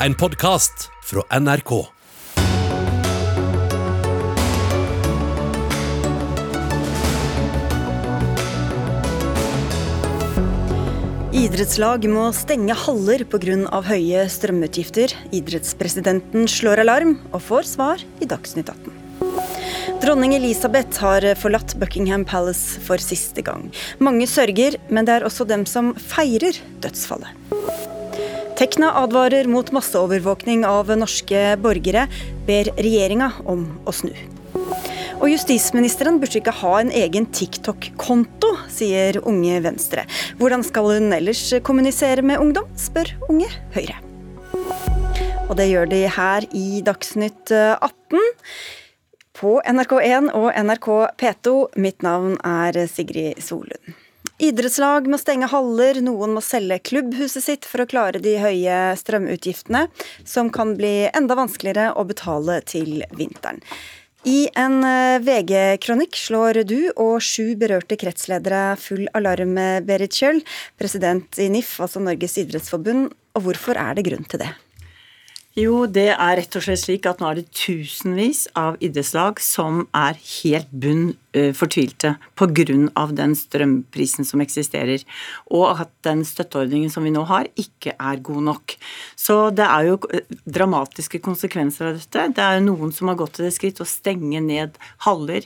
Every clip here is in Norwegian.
en podkast fra NRK. Idrettslag må stenge haller pga. høye strømutgifter. Idrettspresidenten slår alarm og får svar i Dagsnytt 18. Dronning Elisabeth har forlatt Buckingham Palace for siste gang. Mange sørger, men det er også dem som feirer dødsfallet. Tekna advarer mot masseovervåkning av norske borgere, ber regjeringa om å snu. Og justisministeren burde ikke ha en egen TikTok-konto, sier Unge Venstre. Hvordan skal hun ellers kommunisere med ungdom, spør Unge Høyre. Og det gjør de her i Dagsnytt 18 på NRK1 og NRK P2. Mitt navn er Sigrid Solund. Idrettslag må stenge haller, noen må selge klubbhuset sitt for å klare de høye strømutgiftene, som kan bli enda vanskeligere å betale til vinteren. I en VG-kronikk slår du og sju berørte kretsledere full alarm, Berit Kjøll, president i NIF, altså Norges idrettsforbund. Og hvorfor er det grunn til det? Jo, det er rett og slett slik at nå er det tusenvis av idrettslag som er helt bunn fortvilte pga. den strømprisen som eksisterer, og at den støtteordningen som vi nå har, ikke er god nok. Så det er jo dramatiske konsekvenser av dette. Det er jo noen som har gått til det skritt å stenge ned haller,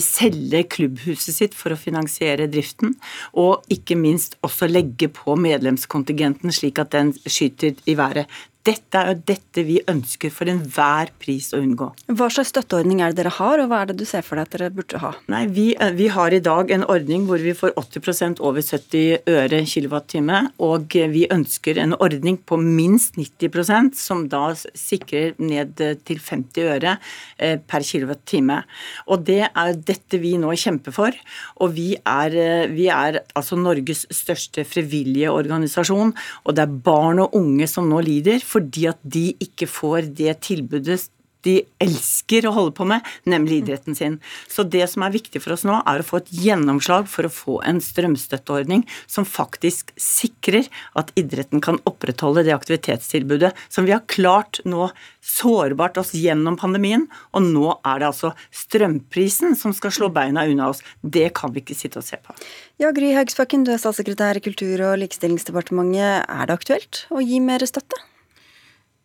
selge klubbhuset sitt for å finansiere driften, og ikke minst også legge på medlemskontingenten slik at den skyter i været. Dette er jo dette vi ønsker for enhver pris å unngå. Hva slags støtteordning er det dere har, og hva er det du ser for deg at dere burde ha? Nei, Vi, eh, vi har i dag en ordning hvor vi får 80% over 70 øre kilowattime, og vi ønsker en ordning på minst 90% som da sikrer ned til 50 øre eh, per kilowattime. Og det er dette vi nå kjemper for. Og vi er, eh, vi er altså Norges største frivillige organisasjon, og det er barn og unge som nå lider fordi at de ikke får det tilbudet de elsker å holde på med, nemlig idretten sin. Så det som er viktig for oss nå, er å få et gjennomslag for å få en strømstøtteordning som faktisk sikrer at idretten kan opprettholde det aktivitetstilbudet som vi har klart nå sårbart oss gjennom pandemien, og nå er det altså strømprisen som skal slå beina unna oss. Det kan vi ikke sitte og se på. Ja, Gry Haugsbakken, du er statssekretær i Kultur- og likestillingsdepartementet. Er det aktuelt å gi mer støtte?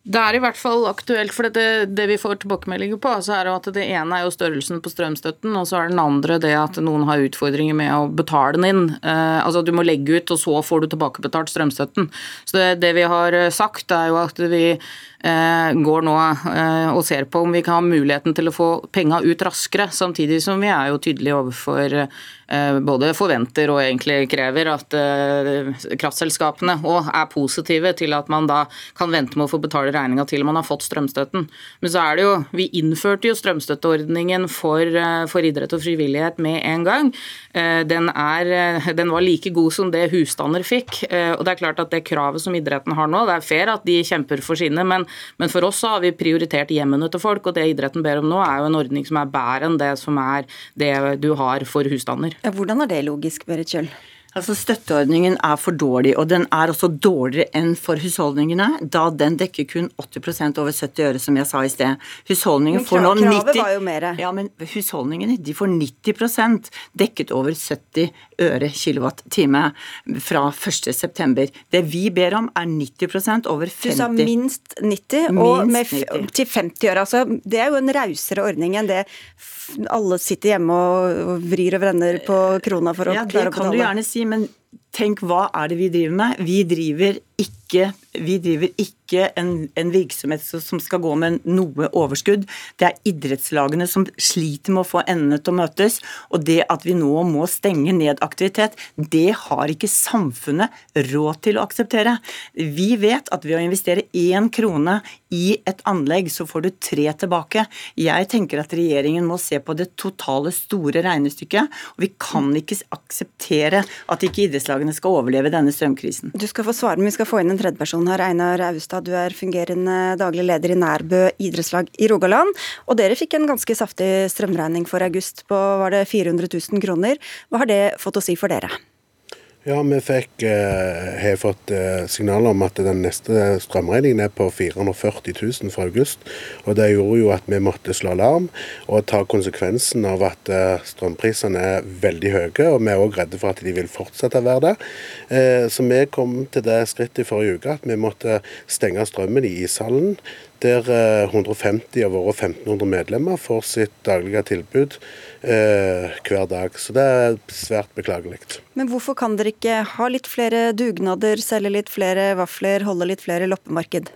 Det er i hvert fall aktuelt, for det, det vi får tilbakemeldinger på, så er at det ene er jo størrelsen på strømstøtten, og så er den andre det at noen har utfordringer med å betale den inn. Eh, altså du må legge ut, og så får du tilbakebetalt strømstøtten. Så det, det vi har sagt, er jo at vi Eh, går nå eh, og ser på om vi kan ha muligheten til å få penga ut raskere, samtidig som vi er jo tydelige overfor eh, både forventer og egentlig krever at kraftselskapene òg er positive til at man da kan vente med å få betale regninga til man har fått strømstøtten. Men så er det jo Vi innførte jo strømstøtteordningen for, for idrett og frivillighet med en gang. Den, er, den var like god som det husstander fikk. Og det er klart at det kravet som idretten har nå, det er fair at de kjemper for sine, men men for oss så har vi prioritert hjemmene til folk, og det idretten ber om nå, er jo en ordning som er bedre enn det som er det du har for husstander. Hvordan er det logisk, Berit Kjøll? Altså Støtteordningen er for dårlig, og den er også dårligere enn for husholdningene, da den dekker kun 80% over 70 øre, som jeg sa i sted. Husholdningene får nå 90 var jo mer. Ja, men husholdningene de får 90% dekket over 70 øre kilowattime fra 1.9. Det vi ber om, er 90% over 50 Du sa minst 90, og minst 90. til 50 øre. Altså, det er jo en rausere ordning enn det alle sitter hjemme og vrir og vrenner på krona for å ja, klare å betale. Ja, det kan du gjerne si, men tenk hva er det vi driver med? Vi driver ikke, vi driver ikke en, en, virksomhet som skal gå med noe overskudd. Det er idrettslagene som sliter med å få endene til å møtes. Og det at vi nå må stenge ned aktivitet, det har ikke samfunnet råd til å akseptere. Vi vet at ved å investere én krone i et anlegg, så får du tre tilbake. Jeg tenker at regjeringen må se på det totale, store regnestykket. Og vi kan ikke akseptere at ikke idrettslagene skal overleve denne strømkrisen. Du skal få svare, men vi skal få inn en tredjeperson her. Einar Austad, du er fungerende daglig leder i Nærbø idrettslag i Rogaland. Og dere fikk en ganske saftig strømregning for august på var det 400 000 kroner. Hva har det fått å si for dere? Ja, vi fikk, eh, har fått eh, signaler om at den neste strømregningen er på 440 000 for august. og Det gjorde jo at vi måtte slå alarm og ta konsekvensen av at eh, strømprisene er veldig høye. og Vi er òg redde for at de vil fortsette å være det. Eh, så vi kom til det skrittet i forrige uke at vi måtte stenge strømmen i ishallen der 150 eh, av våre 1500 medlemmer får sitt daglige tilbud eh, hver dag. Så det er svært beklagelig. Men hvorfor kan dere ikke ha litt flere dugnader, selge litt flere vafler, holde litt flere loppemarked?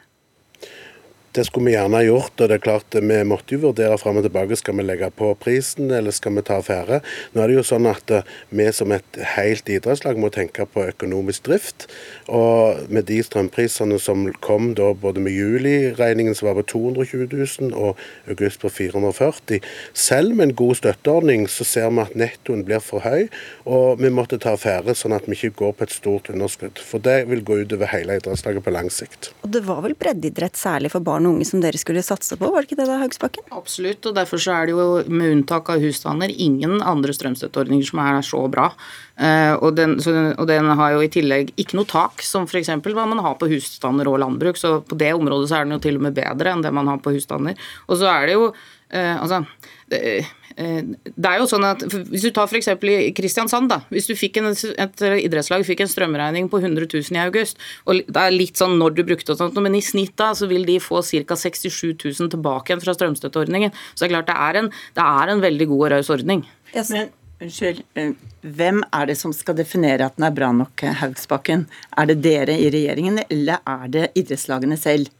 Det skulle vi gjerne ha gjort. og det er klart Vi måtte jo vurdere fram og tilbake skal vi legge på prisen eller skal vi ta affære. Nå er det jo sånn at eh, vi som et helt idrettslag må tenke på økonomisk drift. Og med de strømprisene som kom da både med juliregningen som var på 220 000 og august på 440 Selv med en god støtteordning så ser vi at nettoen blir for høy, og vi måtte ta affære sånn at vi ikke går på et stort underskudd. For det vil gå utover hele idrettslaget på lang sikt. Og det var vel breddeidrett særlig for barn og unge som dere skulle satse på, var det ikke det da, Haugsbakken? Absolutt, og derfor så er det jo med unntak av husstander ingen andre strømstøtteordninger som er så bra. Uh, og, den, så, og, den, har jo i tillegg ikke noe tak, som f.eks. hva man har på husstander og landbruk. Så på det området så er den jo til og med bedre enn det man har på husstander. Og så er det jo uh, altså det, Eh, det er jo sånn at Hvis du tar f.eks. i Kristiansand, da. Hvis du fikk en, et idrettslag fikk en strømregning på 100 000 i august, og det er litt sånn når du brukte og sånt, men i snitt da så vil de få ca. 67 000 tilbake igjen fra strømstøtteordningen. Så det er klart det er en, det er en veldig god og raus ordning. Yes. Men Unnskyld, eh, hvem er det som skal definere at den er bra nok, Haugsbakken? Er det dere i regjeringen, eller er det idrettslagene selv?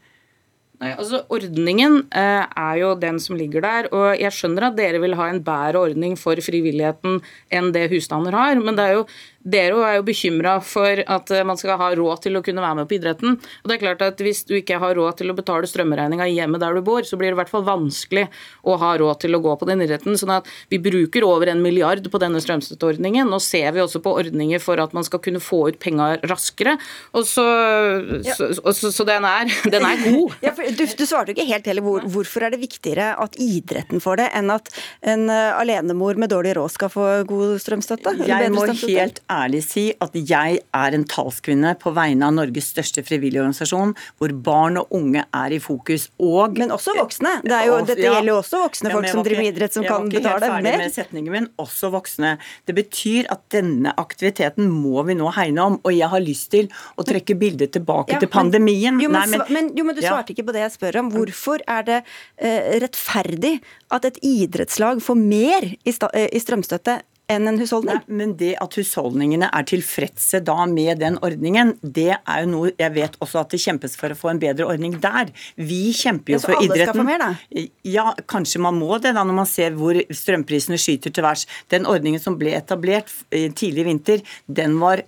Nei, altså Ordningen eh, er jo den som ligger der. og Jeg skjønner at dere vil ha en bedre ordning for frivilligheten enn det husstander har. Men det er jo dere er jo bekymra for at eh, man skal ha råd til å kunne være med på idretten. Og det er klart at Hvis du ikke har råd til å betale strømregninga i hjemmet der du bor, så blir det i hvert fall vanskelig å ha råd til å gå på den idretten. sånn at Vi bruker over en milliard på denne strømstøtteordningen. Nå ser vi også på ordninger for at man skal kunne få ut penger raskere. Og så, ja. så, så, så den, er, den, er, god. Ja, du, du, svarte ikke helt heller hvor, hvorfor er det viktigere at idretten får det, enn at en eh, alenemor med dårlig råd skal få god strømstøtte? Jeg må helt ærlig ærlig si at jeg er en talskvinne på vegne av Norges største frivillige organisasjon, hvor barn og unge er i fokus. Og, men også voksne. Det jo, dette ja, gjelder jo også voksne folk som driver med idrett, som kan betale mer. Jeg var ikke helt ferdig med setningen min. Også voksne. Det betyr at denne aktiviteten må vi nå hegne om. Og jeg har lyst til å trekke bildet tilbake ja, til pandemien. Men, jo, men, Nei, men, jo, men du svarte ikke på det jeg spør om. Hvorfor er det uh, rettferdig at et idrettslag får mer i, uh, i strømstøtte enn en husholdning. Nei, men det at husholdningene er tilfredse da med den ordningen, det er jo noe Jeg vet også at det kjempes for å få en bedre ordning der. Vi kjemper jo for idretten. Så alle skal få mer, da? Ja, kanskje man må det da når man ser hvor strømprisene skyter til værs. Den ordningen som ble etablert tidlig i vinter, den var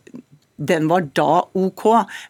den var da OK,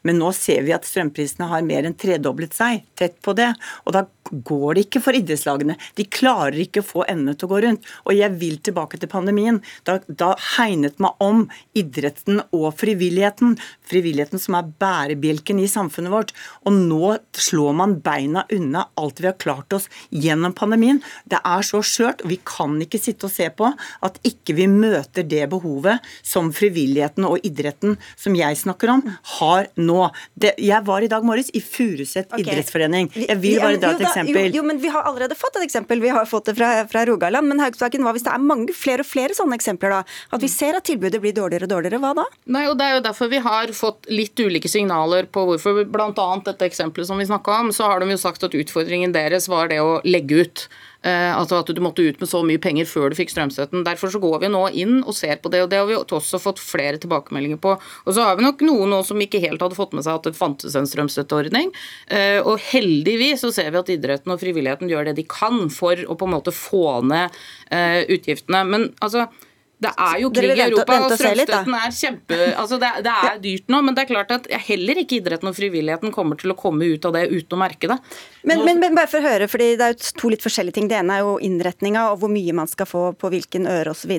men nå ser vi at strømprisene har mer enn tredoblet seg. Tett på det. Og da går det ikke for idrettslagene. De klarer ikke å få endene til å gå rundt. Og jeg vil tilbake til pandemien. Da, da hegnet man om idretten og frivilligheten. Frivilligheten som er bærebjelken i samfunnet vårt. Og nå slår man beina unna alt vi har klart oss gjennom pandemien. Det er så skjørt. og Vi kan ikke sitte og se på at ikke vi møter det behovet som frivilligheten og idretten som jeg snakker om, har nå. Det, jeg var i dag morges i Furuset okay. idrettsforening. Jeg vil bare dra et eksempel. Jo, jo, men vi har allerede fått et eksempel. Vi har fått det fra, fra Rogaland. Men Haugsbakken, hva hvis det er mange flere og flere sånne eksempler, da? At vi ser at tilbudet blir dårligere og dårligere, hva da? Nei, og Det er jo derfor vi har fått litt ulike signaler på hvorfor Blant annet dette eksempelet som vi snakka om, så har de jo sagt at utfordringen deres var det å legge ut. Eh, altså at du måtte ut med så mye penger før du fikk strømstøtten. Derfor så går vi nå inn og ser på det, og det har vi også fått flere tilbakemeldinger på. Og så har vi nok noen nå som ikke helt hadde fått med seg at det fantes en strømstøtteordning. Eh, og heldigvis så ser vi at idretten og frivilligheten gjør det de kan for å på en måte få ned eh, utgiftene. Men altså det er jo krig i Europa, og strømstøtten er kjempe... Altså det, det, er dyrt nå, men det er klart at heller ikke idretten og frivilligheten kommer til å komme ut av det uten å merke det. Men, men, men bare for å høre, fordi det er jo to litt forskjellige ting. Det ene er jo innretninga og hvor mye man skal få på hvilken øre osv.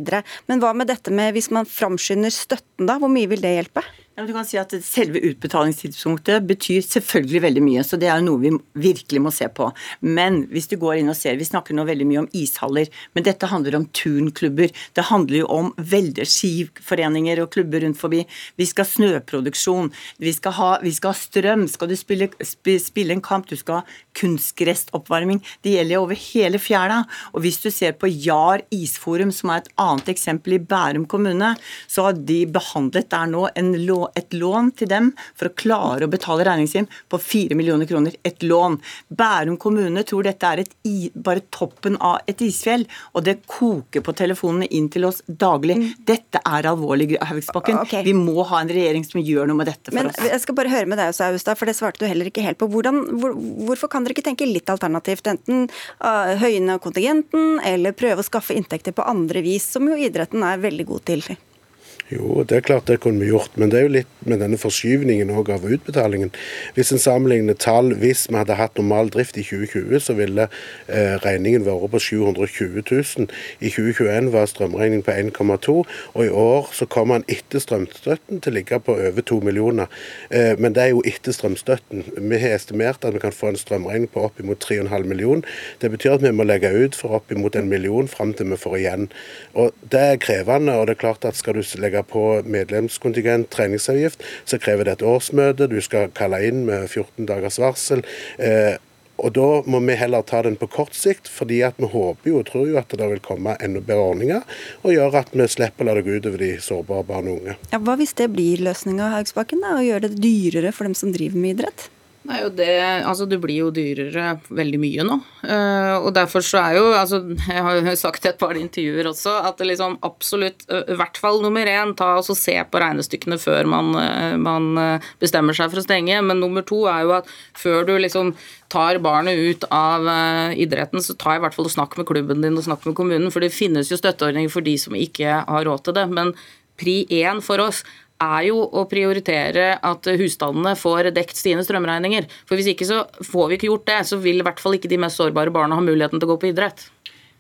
Men hva med dette med hvis man framskynder støtten, da? Hvor mye vil det hjelpe? Du kan si at Selve utbetalingstidspunktet betyr selvfølgelig veldig mye, så det er noe vi virkelig må se på. Men hvis du går inn og ser, vi snakker nå veldig mye om ishaller, men dette handler om turnklubber. Det handler jo om veldig skiforeninger og klubber rundt forbi. Vi skal ha snøproduksjon, vi skal ha, vi skal ha strøm. Skal du spille, spille, en kamp, du skal ha kunstgressoppvarming. Det gjelder jo over hele fjæra. Og hvis du ser på Jar isforum, som er et annet eksempel i Bærum kommune, så har de behandlet der nå en lå, et lån til dem for å klare å betale regningen sin på 4 millioner kroner. Et lån. Bærum kommune tror dette er et, bare toppen av et isfjell, og det koker på telefonene inn til oss daglig. Mm. Dette er alvorlig, Haugsbakken. Okay. Vi må ha en regjering som gjør noe med dette for Men, oss. Jeg skal bare høre med deg også, Austad, for det svarte du heller ikke helt på. Hvordan, hvor, hvorfor kan dere ikke tenke litt alternativt? Enten uh, høyne kontingenten, eller prøve å skaffe inntekter på andre vis, som jo idretten er veldig god til? Jo, det er klart det kunne vi gjort, men det er jo litt med denne forskyvningen av utbetalingen. Hvis en sammenligner tall, hvis vi hadde hatt normal drift i 2020, så ville eh, regningen vært på 720 000. I 2021 var strømregningen på 1,2, og i år så kommer den etter strømstøtten til å ligge på over 2 millioner. Eh, men det er jo etter strømstøtten. Vi har estimert at vi kan få en strømregning på oppimot 3,5 millioner. Det betyr at vi må legge ut for oppimot en million fram til vi får igjen. Og Det er krevende, og det er klart at skal du legge legge på medlemskontingent, treningsavgift, så krever det et årsmøte. Du skal kalle inn med 14 dagers varsel. Eh, og Da må vi heller ta den på kort sikt, fordi at vi håper jo og tror jo at det vil komme enda bedre ordninger, og gjøre at vi slipper å la det gå utover de sårbare barn og unge. Ja, hva hvis det blir løsninga, Haugsbakken? da, Å gjøre det dyrere for dem som driver med idrett? Det og det Altså, det blir jo dyrere veldig mye nå. Uh, og derfor så er jo Altså, jeg har jo sagt i et par intervjuer også at det liksom absolutt I hvert fall nummer én, ta og se på regnestykkene før man, man bestemmer seg for å stenge. Men nummer to er jo at før du liksom tar barnet ut av idretten, så ta i hvert fall og snakk med klubben din og snakk med kommunen. For det finnes jo støtteordninger for de som ikke har råd til det. Men pri én for oss er jo å prioritere at husstandene får dekt sine strømregninger. For hvis ikke så får vi ikke gjort det, så vil i hvert fall ikke de mest sårbare barna ha muligheten til å gå på idrett.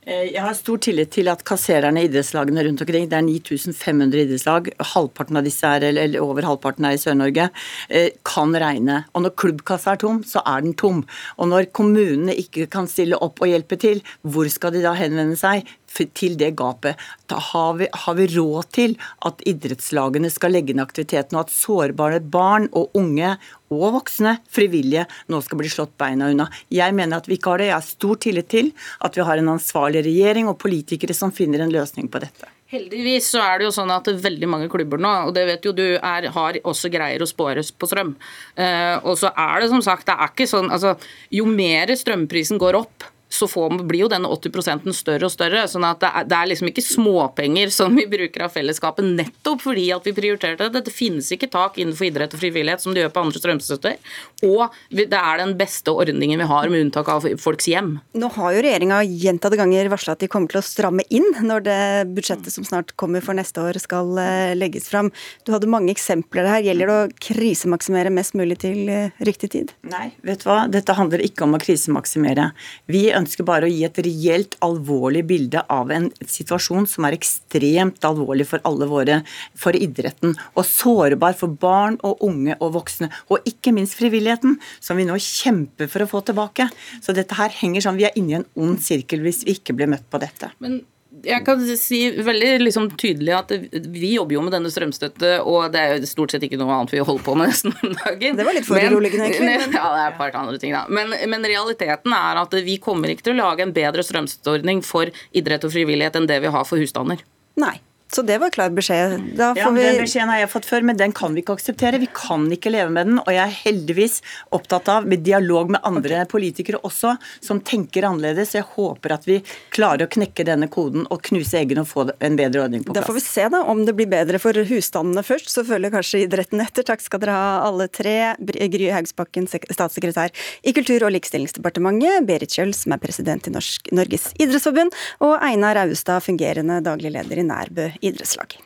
Eh, jeg har stor tillit til at kassererne i idrettslagene rundt omkring, det er 9500 idrettslag, halvparten av disse er, eller over halvparten er i Sør-Norge, eh, kan regne. Og når klubbkassa er tom, så er den tom. Og når kommunene ikke kan stille opp og hjelpe til, hvor skal de da henvende seg? Til det gapet. Har vi, har vi, råd til at idrettslagene skal legge ned aktiviteten, og at sårbare barn og unge og voksne frivillige nå skal bli slått beina unna. Jeg mener at vi ikke har det. Jeg har stor tillit til at vi har en ansvarlig regjering og politikere som finner en løsning på dette. Heldigvis så er det jo sånn at veldig mange klubber nå, og det vet jo du, er, har også greier å spåres på strøm. Uh, og så er det som sagt, det er ikke sånn altså Jo mer strømprisen går opp, så får, blir jo denne 80 større og større. sånn at det er, det er, liksom ikke småpenger som vi bruker av fellesskapet nettopp fordi at vi prioriterte det. Det finnes ikke tak innenfor idrett og frivillighet som det gjør på andre strømstøtter. Og det er den beste ordningen vi har, med unntak av folks hjem. Nå har jo regjeringa gjentatte ganger varsla at de kommer til å stramme inn når det budsjettet som snart kommer for neste år skal eh, legges fram. Du hadde mange eksempler her. Gjelder det å krisemaksimere mest mulig til eh, riktig tid? Nei, vet du hva. Dette handler ikke om å krisemaksimere. Vi ønsker bare å gi et reelt alvorlig bilde av en situasjon som er ekstremt alvorlig for alle våre, for idretten, og sårbar for barn og unge og voksne, og ikke minst frivilligheten, som vi nå kjemper for å få tilbake. Så dette her henger sånn, vi er inne i en ond sirkel hvis vi ikke blir møtt på dette. Men jeg kan si veldig liksom tydelig at vi jobber jo med denne strømstøtte, og det er jo stort sett ikke noe annet vi holder på med nesten om dagen. Det var litt foruroligende, egentlig. Ja, det er et par andre ting, da. Men, men, realiteten er at vi kommer ikke til å lage en bedre strømstøtteordning for idrett og frivillighet enn det vi har for husstander. Nei. Så det var klar beskjed. Ja, vi... Den beskjeden har jeg fått før, men den kan vi ikke akseptere. Vi kan ikke leve med den. Og jeg er heldigvis opptatt av, med dialog med andre okay. politikere også, som tenker annerledes. Jeg håper at vi klarer å knekke denne koden og knuse eggene og få en bedre ordning på plass. Da får vi se da om det blir bedre for husstandene først. Så følger kanskje idretten etter. Takk skal dere ha alle tre. Gry Haugsbakken, statssekretær i Kultur- og likestillingsdepartementet, Berit Kjøll, som er president i Norsk, Norges idrettsforbund, og Einar Austad, fungerende daglig leder i Nærbø idrettslag.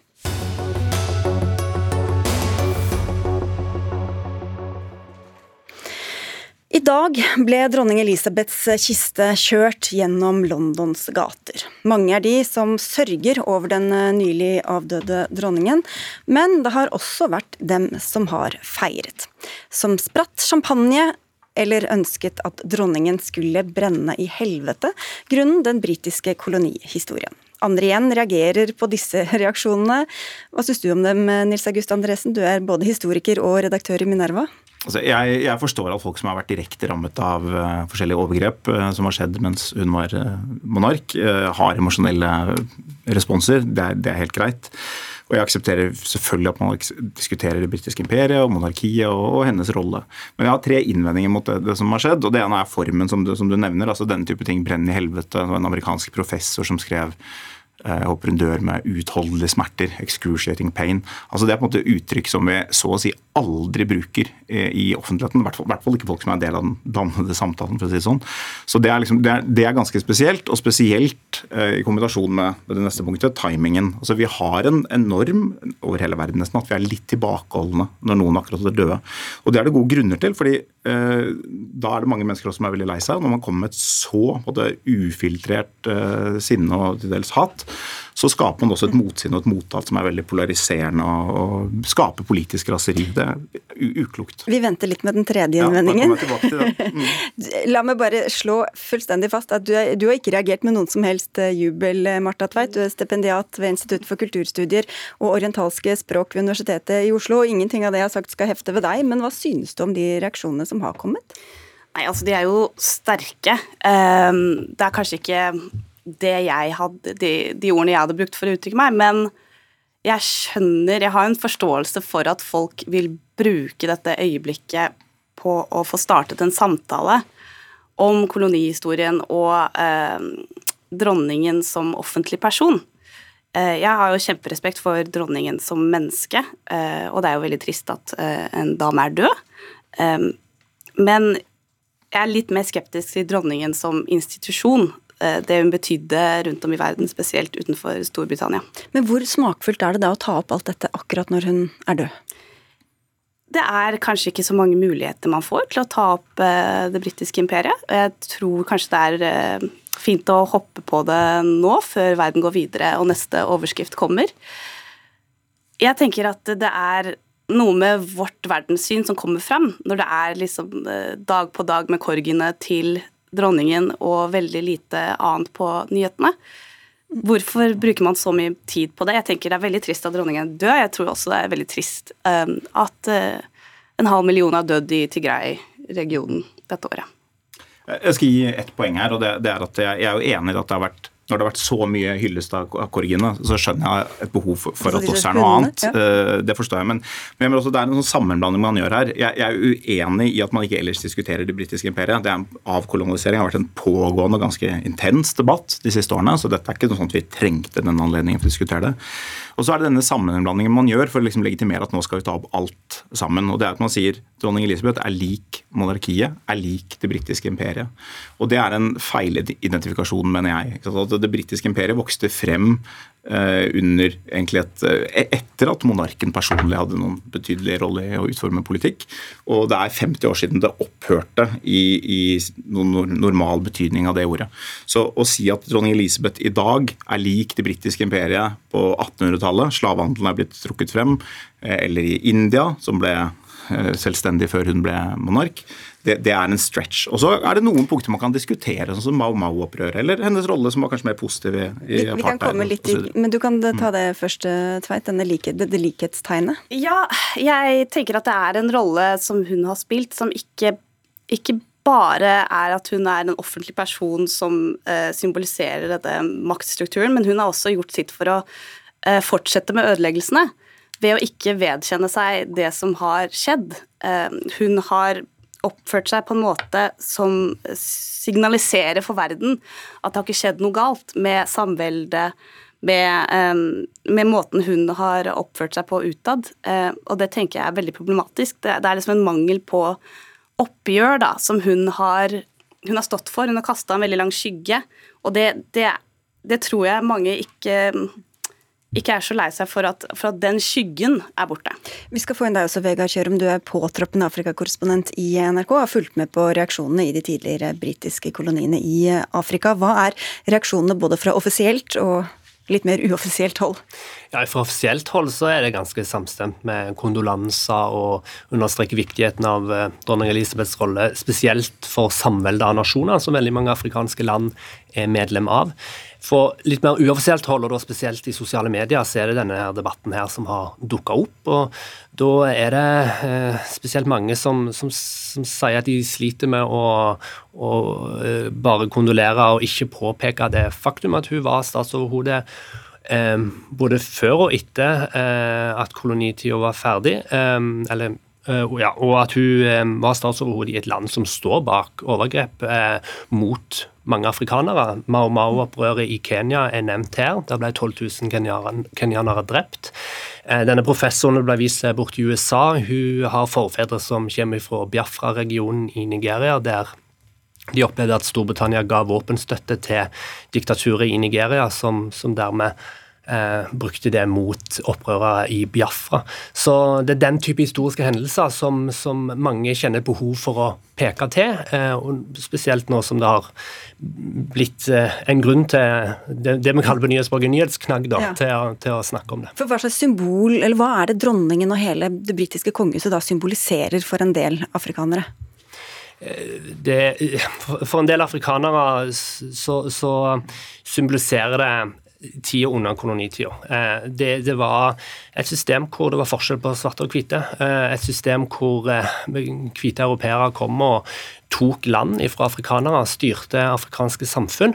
I dag ble dronning Elisabeths kiste kjørt gjennom Londons gater. Mange er de som sørger over den nylig avdøde dronningen, men det har også vært dem som har feiret. Som spratt champagne eller ønsket at dronningen skulle brenne i helvete, grunnen den britiske kolonihistorien. Andre igjen reagerer på disse reaksjonene. Hva syns du om dem, Nils August Andresen? Du er både historiker og redaktør i Minerva. Altså, jeg, jeg, forstår at folk som har vært direkte rammet av uh, forskjellige overgrep uh, som har skjedd mens hun var uh, monark, har emosjonelle responser. Det er, det er, helt greit. Og jeg aksepterer selvfølgelig at man diskuterer det britiske imperiet og monarkiet og, og, hennes rolle. Men jeg har tre innvendinger mot det, det, som har skjedd. og Det ene er formen, som du, som du nevner. altså Denne type ting brenner i helvete. Det var en amerikansk professor som skrev jeg håper hun dør med uutholdelige smerter. Excruciating pain. Altså Det er på en måte uttrykk som vi så å si aldri bruker eh, i offentligheten. I hvert fall, hvert fall ikke folk som er en del av den dannede samtalen. for å si sånn. Så det er, liksom, det er, det er ganske spesielt, og spesielt eh, i kombinasjon med, med, det neste punktet, timingen. Altså Vi har en, enorm norm over hele verden nesten at vi er litt tilbakeholdne når noen akkurat er døde. Og det er det gode grunner til. fordi eh, da er det mange mennesker også som er veldig lei seg. Når man kommer med et så måte, ufiltrert eh, sinne og til dels hat, så skaper man også et motsinn og et mottak som er veldig polariserende og, og skaper politisk raseri. Det er uklokt. Vi venter litt med den tredje innvendingen. Ja, mm. La meg bare slå fullstendig fast at du, er, du, har ikke reagert med noen som helst eh, jubel, eh, Marta Tveit. Du er stipendiat ved Institutt for kulturstudier og orientalske språk ved Universitetet i Oslo. Ingenting av det jeg har sagt skal hefte ved deg, men hva synes du om de reaksjonene som har kommet? Nei, altså De er jo sterke. Ehm, det er kanskje ikke det jeg hadde, de, de, ordene jeg hadde brukt for å uttrykke meg, men jeg skjønner Jeg har en forståelse for at folk vil bruke dette øyeblikket på å få startet en samtale om kolonihistorien og eh, dronningen som offentlig person. Eh, jeg har jo kjemperespekt for dronningen som menneske, eh, og det er jo veldig trist at eh, en dame er død. Eh, men jeg er litt mer skeptisk til dronningen som institusjon. Eh, det hun betydde rundt om i verden, spesielt utenfor Storbritannia. Men hvor smakfullt er det da å ta opp alt dette akkurat når hun er død? Det er kanskje ikke så mange muligheter man får til å ta opp eh, det britiske imperiet. Jeg tror kanskje det er eh, fint å hoppe på det nå, før verden går videre og neste overskrift kommer. Jeg tenker at det er noe med vårt verdenssyn som kommer fram når det er liksom dag på dag med korgene til dronningen og veldig lite annet på nyhetene. Hvorfor bruker man så mye tid på det? Jeg tenker Det er veldig trist at dronningen død. Jeg tror også det er veldig trist um, at uh, en halv million har dødd i Tigray-regionen dette året. Jeg skal gi ett poeng her, og det, det er at jeg, jeg er jo enig i at det har vært når det har vært så mye hyllest av korgene, så skjønner jeg et behov for, for at det også er noe annet. Ja. Eh, det forstår jeg. Men, men også, det er en sånn sammenblanding man gjør her. Jeg, jeg, er uenig i at man ikke ellers diskuterer det britiske imperiet. Det er Avkolonisering har vært en pågående og ganske intens debatt de siste årene. Så dette er ikke noe sånt vi trengte den anledningen for å diskutere det. Og så er det denne sammenblandingen man gjør for å liksom legitimere at nå skal vi ta opp alt sammen. Og det er at man sier dronning Elisabeth er lik monarkiet, er lik det britiske imperiet. Og det er en feilidentifikasjon, mener jeg. Det britiske imperiet vokste frem under egentlig et, eh, etter at monarken personlig hadde noen betydelig rolle i å utforme politikk. Og det er 50 år siden det opphørte i, i noen normal betydning av det ordet. Så å si at dronning Elisabeth i dag er lik det britiske imperiet på 1800-tallet, slavehandelen er blitt trukket frem, eh, eller i India, som ble selvstendig før hun ble monark, det, det, er en stretch. Og så er det noen punkter man kan diskutere, sånn som Mau Mau-opprøret, eller hennes rolle som var kanskje mer positiv i, i vi, vi kan komme litt i, Men du kan ta det først, Tveit, denne like, det, det likhetstegnet? Ja, jeg tenker at det er en rolle som hun har spilt, som ikke, ikke bare er at hun er en offentlig person som uh, symboliserer denne maktstrukturen, men hun har også gjort sitt for å uh, fortsette med ødeleggelsene ved å ikke vedkjenne seg det som har skjedd. Uh, hun har oppført seg på en måte som signaliserer for verden at det har ikke skjedd noe galt med samveldet, med, med, måten hun har oppført seg på utad. Eh, og det tenker jeg er veldig problematisk. Det er liksom en mangel på oppgjør da, som hun har, hun har stått for. Hun har kasta en veldig lang skygge, og det, det, det tror jeg mange ikke ikke er så lei seg for at, for at, den skyggen er borte. Vi skal få inn deg også, Vegard Kjørum. Du er påtroppende Afrikakorrespondent i NRK og har fulgt med på reaksjonene i de tidligere britiske koloniene i Afrika. Hva er reaksjonene både fra offisielt og litt mer uoffisielt hold? Ja, Fra offisielt hold så er det ganske samstemt med kondolanser og understreker viktigheten av eh, dronning Elisabeths rolle, spesielt for samveldet av nasjoner, som veldig mange afrikanske land er medlem av. For litt mer uoffisielt hold, og da spesielt i sosiale medier, så er det denne her debatten her som har dukka opp. og Da er det eh, spesielt mange som, som, som, sier at de sliter med å, å eh, bare kondolere og ikke påpeke det faktum at hun var statsoverhode. Eh, både før og etter eh, at kolonitida var ferdig, eller ja, og at hun uh, var statsoverhode i et land som står bak overgrep uh, mot mange afrikanere. Mao Mao-opprøret i Kenya er nevnt her. Der ble 12 000 kenyanere drept. Denne professoren ble vist bort i USA. Hun har forfedre som kommer fra Biafra-regionen i Nigeria, der de opplevde at Storbritannia ga våpenstøtte til diktaturet i Nigeria, som, som dermed eh, brukte det mot opprørere i Biafra. Så det er den type historiske hendelser som, som mange kjenner behov for å peke til, eh, og spesielt nå som det har blitt eh, en grunn til det, det vi kaller på nyhetsspråket nyhetsknagg, da, ja. til, til, å snakke om det. For Hva slags symbol, eller hva er det dronningen og hele det britiske kongehuset da symboliserer for en del afrikanere? Eh, det, for en del afrikanere så, så symboliserer det tida under kolonitida. Eh, det, det, var et system hvor det var forskjell på svarte og hvite. Eh, et system hvor eh, hvite europeere kom og tok land fra afrikanere, styrte afrikanske samfunn.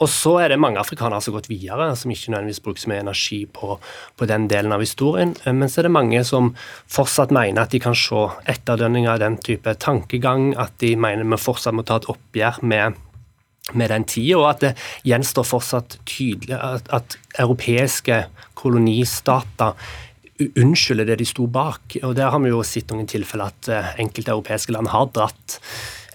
Og så er det mange afrikanere som har gått videre, som ikke nødvendigvis bruker så mye energi på, på den delen av historien. Men så er det mange som fortsatt mener at de kan se etterdønninger av den type tankegang, at de mener vi fortsatt må ta et oppgjør med med den tida, og at det gjenstår fortsatt tydelig at, at europeiske kolonistater unnskylder det de sto bak. og Der har vi jo sett noen tilfeller at eh, enkelte europeiske land har dratt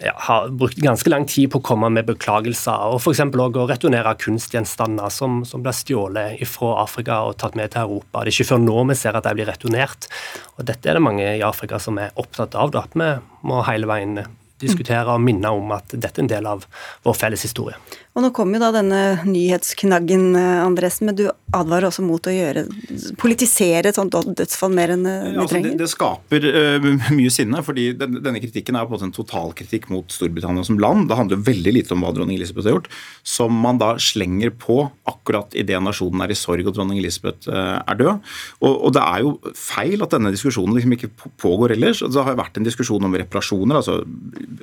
ja, har brukt ganske lang tid på å komme med beklagelser, og f.eks. òg å returnere kunstgjenstander som, som blir stjålet fra Afrika og tatt med til Europa. Det er ikke før nå vi ser at de blir returnert. og Dette er det mange i Afrika som er opptatt av. da, at Vi må hele veien diskutere og minne om at dette er en del av vår felles historie. Og Nå kom jo da denne nyhetsknaggen, eh, Andresen, men du advarer også mot å gjøre, politisere et sånt dødsfall mer enn eh, vi trenger? Altså det, det, skaper uh, mye sinne, fordi den, denne kritikken er på en måte en totalkritikk mot Storbritannia som land. Det handler veldig lite om hva dronning Elisabeth har gjort, som man da slenger på akkurat idet nasjonen er i sorg og dronning Elisabeth uh, er død. Og, og, det er jo feil at denne diskusjonen liksom ikke pågår ellers. Det har jo vært en diskusjon om reparasjoner, altså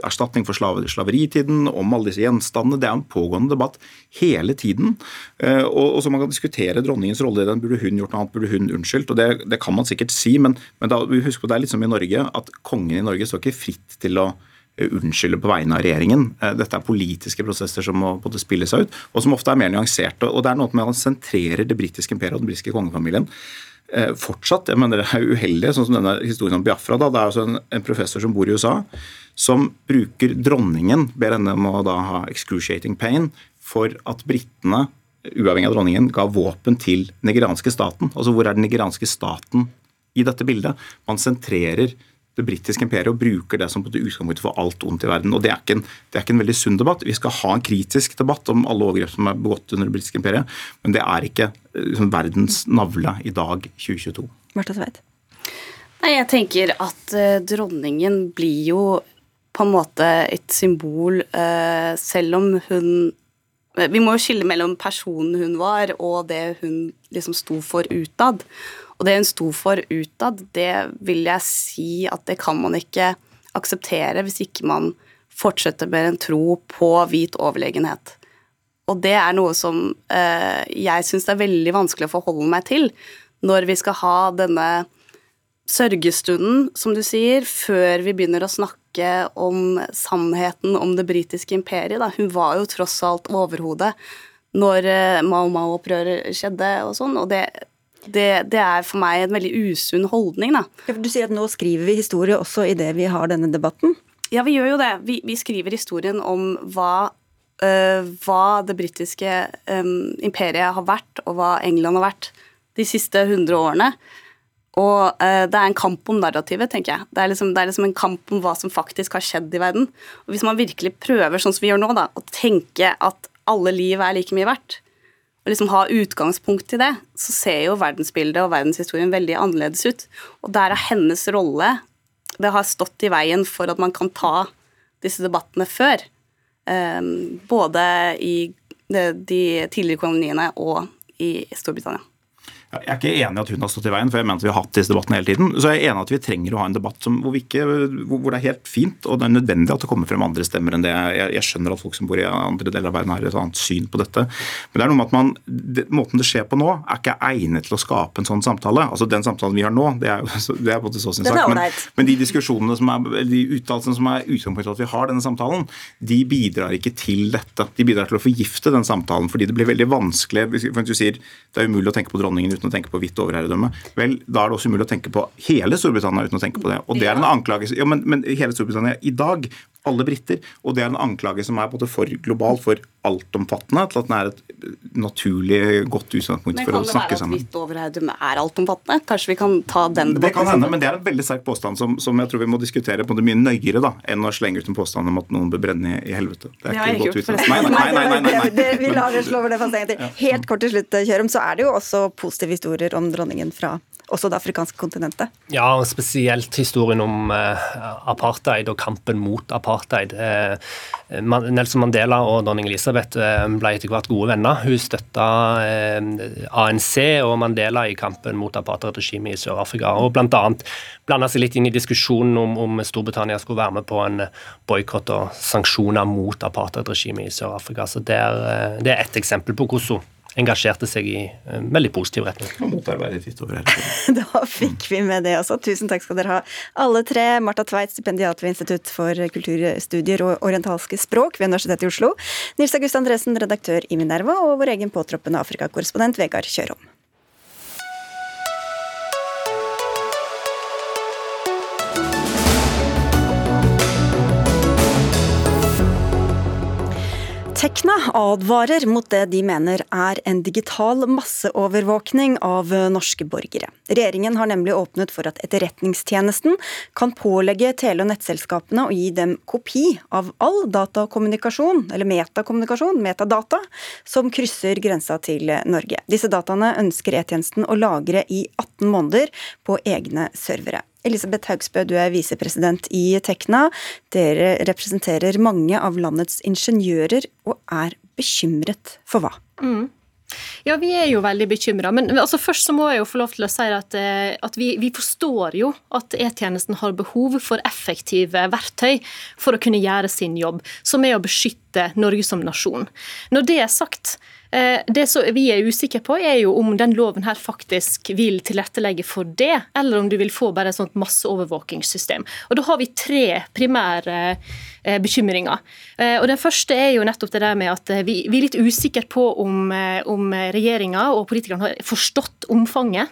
erstatning for slaver, slaveritiden, om alle disse gjenstandene. Det er en pågående pågående debatt hele tiden. Eh, og, og så Man kan diskutere dronningens rolle i den. Burde hun gjort noe annet? Burde hun unnskyldt? Og det, det kan man sikkert si, men, men da, husk på det er litt som i Norge, at kongen i Norge står ikke fritt til å eh, unnskylde på vegne av regjeringen. Eh, dette er politiske prosesser som må både spille seg ut, og som ofte er mer nyanserte. og Det er noe med at man sentrerer det britiske imperiet og den britiske kongefamilien fortsatt. Jeg mener Det er uheldig, sånn som denne historien om Biafra. da, Det er altså en, en professor som bor i USA, som bruker dronningen, ber henne om å da ha excruciating pain, for at britene, uavhengig av dronningen, ga våpen til den nigerianske staten. Altså hvor er den nigerianske staten i dette bildet? Man sentrerer det britiske imperiet og bruker det som på utgangspunkt for alt ondt i verden. og det er, en, det er, ikke en, veldig sunn debatt. Vi skal ha en kritisk debatt om alle overgrep som er begått under det britiske imperiet, men det er ikke liksom, verdens navle i dag, 2022. Martha Tveit? Nei, jeg tenker at uh, dronningen blir jo på en måte et symbol, uh, selv om hun vi må jo skille mellom personen hun var, og det hun liksom sto for utad. Og det hun sto for utad, det vil jeg si at det kan man ikke akseptere hvis ikke man fortsetter med en tro på hvit overlegenhet. Og det er noe som eh, jeg syns er veldig vanskelig å forholde meg til når vi skal ha denne sørgestunden, som du sier, før vi begynner å snakke om sannheten om det britiske imperiet. Da. Hun var jo tross alt overhodet når eh, Mao Mao-opprøret skjedde og sånn, og det, det, det, er for meg en veldig usunn holdning, da. Ja, du sier at nå skriver vi historie også idet vi har denne debatten? Ja, vi gjør jo det. Vi, vi skriver historien om hva øh, hva det britiske øh, imperiet har vært, og hva England har vært de siste 100 årene. Og uh, det er en kamp om narrativet, tenker jeg. Det er, liksom, det er, liksom, en kamp om hva som faktisk har skjedd i verden. Og hvis man virkelig prøver, sånn som vi gjør nå, da, å tenke at alle liv er like mye verdt, og liksom ha utgangspunkt i det, så ser jo verdensbildet og verdenshistorien veldig annerledes ut. Og der er hennes rolle Det har stått i veien for at man kan ta disse debattene før. Um, både i de, de tidligere koloniene og i Storbritannia. Jeg er ikke enig i at hun har stått i veien, for jeg mener at vi har hatt disse debattene hele tiden. Så jeg er enig i at vi trenger å ha en debatt som, hvor, ikke, hvor, det er helt fint og det er nødvendig at det kommer frem andre stemmer enn det. Jeg, jeg, skjønner at folk som bor i andre deler av verden har et annet syn på dette. Men det er noe med at man, det, måten det skjer på nå, er ikke egnet til å skape en sånn samtale. Altså Den samtalen vi har nå, det er det er på en så sin sak. Men, men, de diskusjonene som er, de uttalelsene som er utgangspunktet for at vi har denne samtalen, de bidrar ikke til dette. De bidrar til å forgifte den samtalen, fordi det blir veldig vanskelig. Hvis du sier, Det er umulig å tenke på dronningen uten uten å tenke på hvitt overherredømme, vel, da er det også umulig å tenke på hele Storbritannia uten å tenke på det. Og det er en anklagelse, ja, men, men hele Storbritannia i dag alle briter. Og det er en anklage som er både for global, for altomfattende, til at den er et naturlig, godt utgangspunkt for å snakke sammen. Men kan det være at hvitt er altomfattende? Kanskje vi kan ta den debatten? Det kan hende, men det er en veldig sterk påstand som, som jeg tror vi må diskutere på det mye nøyere da, enn å slenge ut en påstand om at noen bør brenne i, helvete. Det er ikke godt utgangspunkt. Nei, nei, nei. nei, nei, nei. vi lar det slå over det fast en gang til. Helt kort til slutt, Kjørum, så er det jo også positive historier om dronningen fra også det afrikanske kontinentet? Ja, spesielt historien om eh, apartheid og kampen mot apartheid. Eh, Nelson Mandela og dronning Elisabeth eh, ble etter hvert gode venner. Hun støtta ANC og Mandela i kampen mot apartheidregimet i Sør-Afrika. Og bl.a. blanda seg litt inn i diskusjonen om, om Storbritannia skulle være med på en boikott og sanksjoner mot apartheidregimet i Sør-Afrika. Så det er, det er ett eksempel på hvordan engasjerte seg i en veldig positiv retning. da fikk vi med det også. Tusen takk skal dere ha, alle tre. Marta Tveit, stipendiat ved Institutt for kulturstudier og orientalske språk ved Universitetet i Oslo. Nils August Andresen, redaktør i Minerva, og vår egen påtroppende Afrikakorrespondent Vegard Kjørom. Tekna advarer mot det de mener er en digital masseovervåkning av norske borgere. Regjeringen har nemlig åpnet for at Etterretningstjenesten kan pålegge tele- og nettselskapene å gi dem kopi av all datakommunikasjon, eller metakommunikasjon, metadata, som krysser grensa til Norge. Disse dataene ønsker E-tjenesten å lagre i 18 måneder på egne servere. Elisabeth Haugsbø, du er visepresident i Tekna. Dere representerer mange av landets ingeniører, og er bekymret for hva? Mm. Ja, vi er jo veldig bekymra. Men altså, først så må jeg jo få lov til å si at, eh, at vi, vi, forstår jo at E-tjenesten har behov for effektive verktøy for å kunne gjøre sin jobb, som er å beskytte Norge som nasjon. Når det er sagt, det som vi er usikre på, er jo om den loven her faktisk vil tilrettelegge for det, eller om du vil få bare et sånt masseovervåkingssystem. Og Da har vi tre primære eh, bekymringer. Eh, og Den første er jo nettopp det der med at vi, vi er litt usikre på om, om regjeringa og politikerne har forstått omfanget.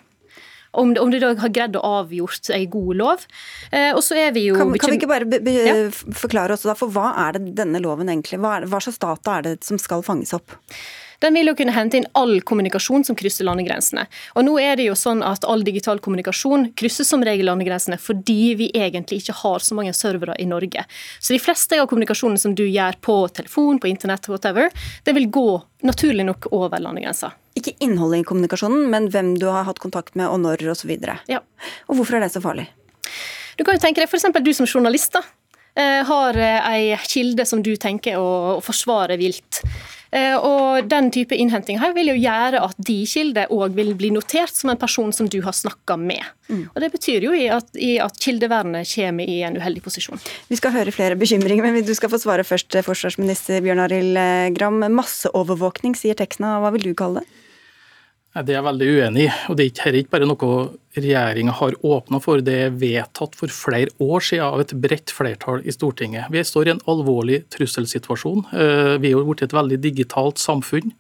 Om, om de da har greid å avgjort en god lov. Eh, og så er vi jo Kan, kan vi ikke bare be, be, ja. forklare oss da, for hva er det denne loven egentlig Hva, er, hva slags data er det som skal fanges opp? Den vil jo kunne hente inn all kommunikasjon som krysser landegrensene. Og nå er det jo sånn at All digital kommunikasjon krysser som regel landegrensene fordi vi egentlig ikke har så mange servere i Norge. Så de fleste av kommunikasjonen som du gjør på telefon, på internett, whatever, det vil gå naturlig nok over landegrensa. Ikke innholdet i kommunikasjonen, men hvem du har hatt kontakt med, og når, osv. Ja. Og hvorfor er det så farlig? Du kan jo tenke deg f.eks. du som journalist. da, eh, har eh, ei kilde som du tenker å forsvare vilt. Eh, og Den type innhenting her vil jo gjøre at de kilder òg vil bli notert som en person som du har snakka med. Mm. Og Det betyr jo i at, i at, kildevernet kommer i en uheldig posisjon. Vi skal høre flere bekymringer, men du skal få svare først, forsvarsminister Bjørn Arild Gram. Masseovervåkning, sier Tekna. Hva vil du kalle det? Det er jeg veldig uenig i. og Det er ikke bare noe regjeringa har åpna for, det er vedtatt for flere år siden av et bredt flertall i Stortinget. Vi står i en alvorlig trusselsituasjon. Eh, vi er blitt et veldig digitalt samfunn.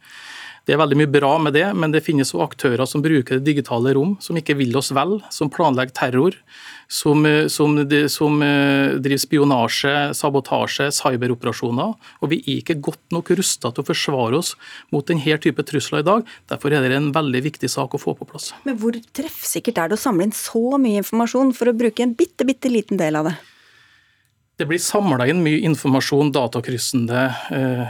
Det er veldig mye bra med det, men det finnes også aktører som bruker det digitale rom, som ikke vil oss vel, som planlegger terror, som, eh, som, som eh, driver spionasje, sabotasje, cyberoperasjoner. Og vi er ikke godt nok rusta til å forsvare oss mot denne type trusler i dag. Derfor er det en veldig viktig sak å få på plass. Men hvor treffsikkert er det å samle inn så mye informasjon for å bruke en bitte, bitte liten del av det? Det blir samla inn mye informasjon, eh,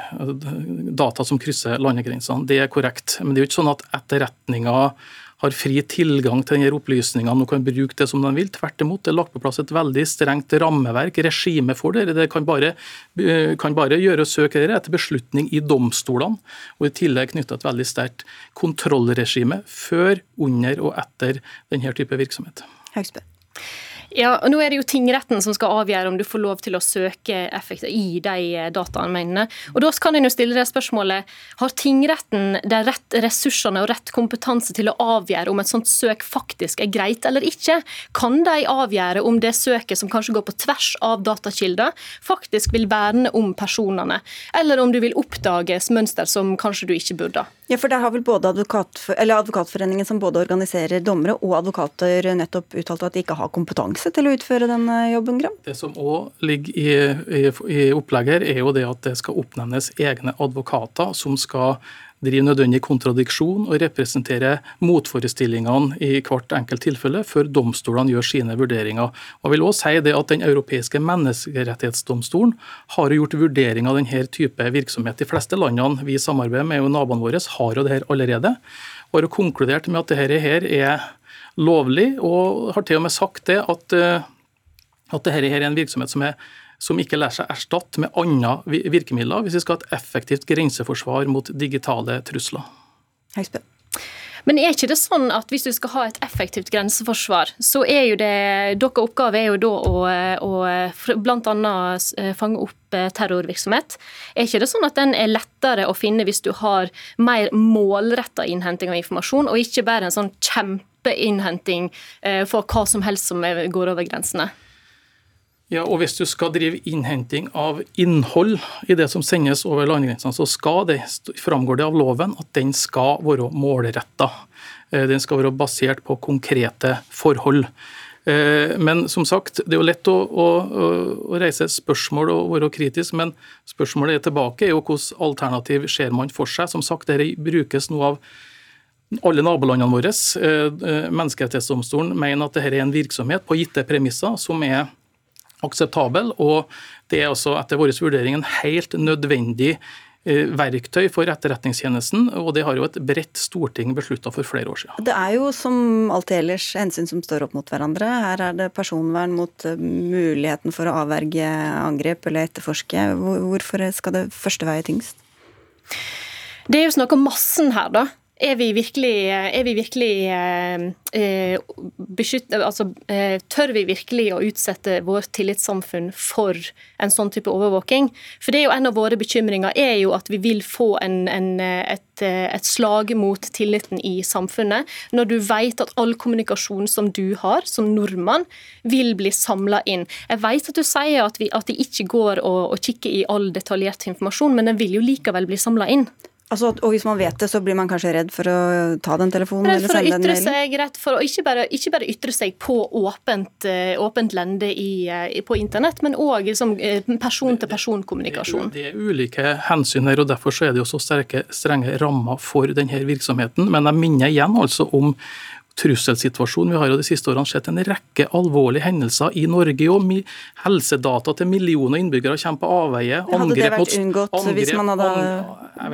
data som krysser landegrensene. Det er korrekt. Men det er jo ikke sånn at etterretninga har fri tilgang til denne opplysningene og kan bruke det som de vil. Tvert imot, det er lagt på plass et veldig strengt rammeverk, regime for det. Det kan bare, eh, kan bare gjøre søk etter beslutning i domstolene, og i tillegg knytta et veldig sterkt kontrollregime før, under og etter denne type virksomhet. Høgsbø. Ja, og nå er det jo tingretten som skal avgjøre om du får lov til å søke effekter i de eh, dataene. Og Da kan en jo stille det spørsmålet har tingretten de rett ressursene og rett kompetanse til å avgjøre om et sånt søk faktisk er greit eller ikke? Kan de avgjøre om det søket som kanskje går på tvers av datakilder, faktisk vil verne om personene, eller om du vil oppdages mønster som kanskje du ikke burde? Ja, for der har vel både advokat, Advokatforeningen, som både organiserer dommere og advokater, nettopp uttalt at de ikke har kompetanse til å utføre denne jobben, Gram? Det som òg ligger i, i, i opplegget, er jo det at det skal oppnevnes egne advokater som skal drive nødvendig kontradiksjon og representere motforestillingene i hvert enkelt tilfelle, før domstolene gjør sine vurderinger. Og vil også si det at Den europeiske menneskerettighetsdomstolen har gjort vurdering av denne type virksomhet. De fleste landene vi samarbeider med, og naboene våre, har jo det her allerede. Og har konkludert med at dette her er lovlig, og har til og med sagt det at, eh, at dette er en virksomhet som er som ikke lar seg erstatte med andre virkemidler hvis vi skal ha et effektivt grenseforsvar mot digitale trusler. Høysbø. Men er ikke det sånn at hvis du skal ha et effektivt grenseforsvar, så er jo det Deres oppgave er jo da å, å bl.a. fange opp eh, terrorvirksomhet. Er ikke det sånn at den er lettere å finne hvis du har mer målretta innhenting av informasjon, og ikke bare en sånn kjempeinnhenting eh, for hva som helst som går over grensene? Ja, og Hvis du skal drive innhenting av innhold i det som sendes over landegrensene, så skal det, framgår det av loven at den skal være målretta. Eh, den skal være basert på konkrete forhold. Eh, men som sagt, det er jo lett å, å, å reise spørsmål og være kritisk, men spørsmålet er tilbake er jo hvilket alternativ ser man for seg. Som sagt, dette brukes nå av alle nabolandene våre. Eh, menneskerettighetsdomstolen mener at dette er en virksomhet på gitte premisser som er akseptabel. Og det er også etter vår vurdering en helt nødvendig eh, verktøy for Etterretningstjenesten, og det har jo et bredt storting beslutta for flere år siden. Det er jo som alltid ellers hensyn som står opp mot hverandre. Her er det personvern mot eh, muligheten for å avverge angrep eller etterforske. Hvorfor skal det første veie tyngst? Det er jo snakk om massen her, da. Er vi virkelig, er vi virkelig eh, eh beskytte, altså, eh, Tør vi virkelig å utsette vårt tillitssamfunn for en sånn type overvåking? For det er jo En av våre bekymringer er jo at vi vil få en, en, et, et, slag mot tilliten i samfunnet, når du vet at all kommunikasjon som du har som nordmann, vil bli samla inn. Jeg vet at du sier at, vi, at de ikke går og, og kikker i all detaljert informasjon, men den vil jo likevel bli samla inn. Altså, og hvis man vet det, så blir man kanskje redd for å ta den telefonen redd eller sende den mailen? Seg, rett for å ikke bare, ikke bare ytre seg på åpent, eh, åpent lende i, eh, på internett, men òg liksom, eh, person-til-person-kommunikasjon. Det, det, er ulike hensyn her, og derfor er det jo så sterke, strenge rammer for denne virksomheten. Men jeg minner igjen altså om trusselsituasjonen. Vi har jo de siste årene sett en rekke alvorlige hendelser i Norge. og Helsedata til millioner innbyggere kommer på avveie. Hadde det vært unngått angrep, hvis man hadde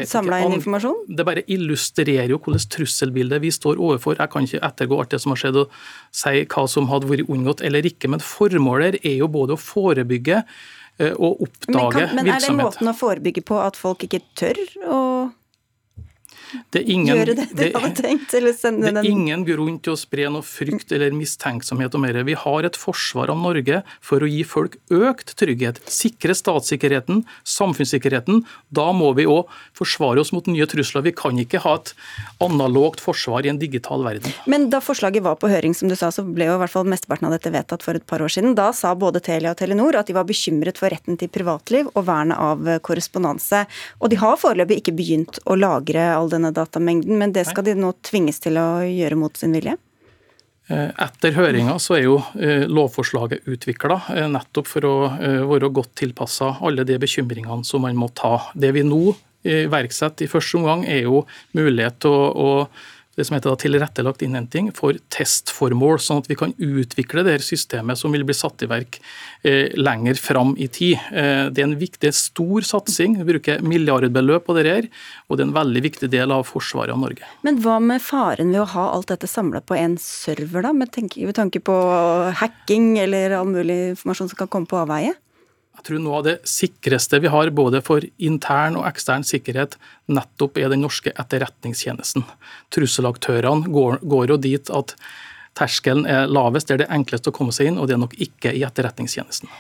samla inn informasjon? Det bare illustrerer jo hvordan trusselbildet vi står overfor. Jeg kan ikke ettergå alt det som har skjedd og si hva som hadde vært unngått eller ikke, men formålet er jo både å forebygge eh, og oppdage men kan, men er det måten å forebygge på at folk ikke tør å det er ingen, gjøre det de hadde tenkt? Eller sende det er ingen grunn til å spre noe frykt eller mistenksomhet om dette. Vi har et forsvar av Norge for å gi folk økt trygghet. Sikre statssikkerheten, samfunnssikkerheten. Da må vi òg forsvare oss mot nye trusler. Vi kan ikke ha et analogt forsvar i en digital verden. Men da forslaget var på høring, som du sa, så ble jo i hvert fall mesteparten av dette vedtatt for et par år siden. Da sa både Telia og Telenor at de var bekymret for retten til privatliv og vernet av korrespondanse. Og de har foreløpig ikke begynt å lagre all den denne datamengden, men det skal de nå tvinges til å gjøre mot sin vilje? Eh, etter høringa så er jo eh, lovforslaget utvikla nettopp for å være godt tilpassa alle de bekymringene som man må ta. Det vi nå iverksetter i første omgang, er jo mulighet til å, å det som heter tilrettelagt innhenting for testformål, sånn at vi kan utvikle det her systemet som vil bli satt i verk eh, lenger fram i tid. Eh, det er en viktig, stor satsing. Vi bruker milliardbeløp på det her, og det er en veldig viktig del av forsvaret av Norge. Men hva med faren ved å ha alt dette samla på én server, da, med tanke på hacking eller all mulig informasjon som kan komme på avveie? Jeg tror noe av det sikreste vi har både for intern og ekstern sikkerhet, nettopp er den norske etterretningstjenesten. Trusselaktørene går, går jo dit at terskelen er lavest, det er det enkleste å komme seg inn, og det er nok ikke i etterretningstjenesten.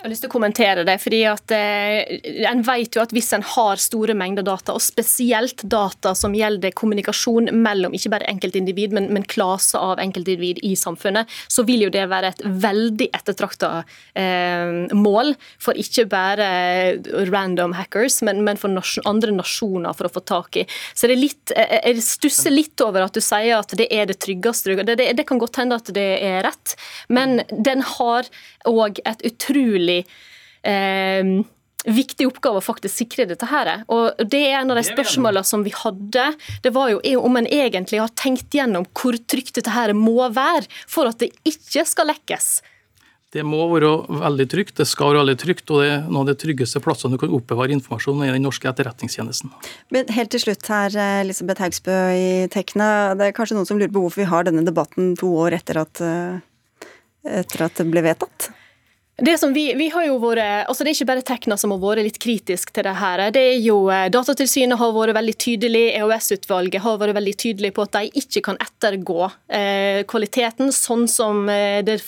Jeg har lyst til å kommentere det. fordi at eh, En vet jo at hvis en har store mengder data, og spesielt data som gjelder kommunikasjon mellom ikke bare enkeltindivid, men, men klaser av enkeltindivid i samfunnet, så vil jo det være et veldig ettertrakta eh, mål for ikke bare random hackers, men, men for nasjon, andre nasjoner for å få tak i. Så det er litt, eh, Jeg stusser litt over at du sier at det er det tryggeste. Det, det, det kan godt hende at det er rett, men den har òg et utrolig utrolig eh, viktig oppgave å faktisk sikre dette. her. Og Det er en av de spørsmålene som vi hadde. Det var jo om en egentlig har tenkt gjennom hvor trygt dette her må være for at det ikke skal lekkes. Det må være veldig trygt, det skal være veldig trygt, og det er noen av de tryggeste plassene du kan oppbevare informasjon i den norske etterretningstjenesten. Men helt til slutt her, Elisabeth Haugsbø i Tekna. Det er kanskje noen som lurer på hvorfor vi har denne debatten to år etter at, eh, etter at det ble vedtatt? Det, vi, vi vært, altså det er ikke bare Tekna som har vært litt kritisk til det her. Det er jo eh, Datatilsynet har vært veldig tydelig, EOS-utvalget har vært veldig tydelig på at de ikke kan ettergå eh, kvaliteten sånn som det det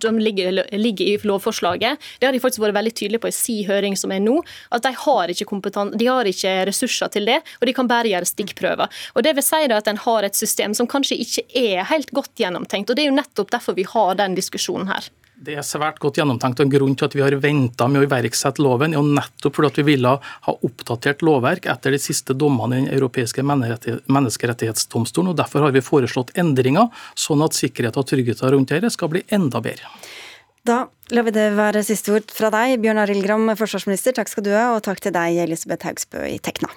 som ligger, ligger, i lovforslaget. Det har de faktisk vært veldig tydelige på i si høring som er nå. At de har ikke de har ikke ressurser til det, og de kan bare gjøre stikkprøver. Og det vil si at en har et system som kanskje ikke er helt godt gjennomtenkt. og Det er jo nettopp derfor vi har den diskusjonen her. Det er svært godt gjennomtenkt. og en Grunn til at vi har venta med å iverksette loven, er jo nettopp fordi at vi ville ha oppdatert lovverk etter de siste dommene i Den europeiske menneskerettighetsdomstolen. og Derfor har vi foreslått endringer, sånn at sikkerheten og tryggheten rundt dette skal bli enda bedre. Da lar vi det være siste ord fra deg, Bjørn Arild Gram, forsvarsminister. Takk skal du ha, og takk til deg, Elisabeth Haugsbø i Tekna.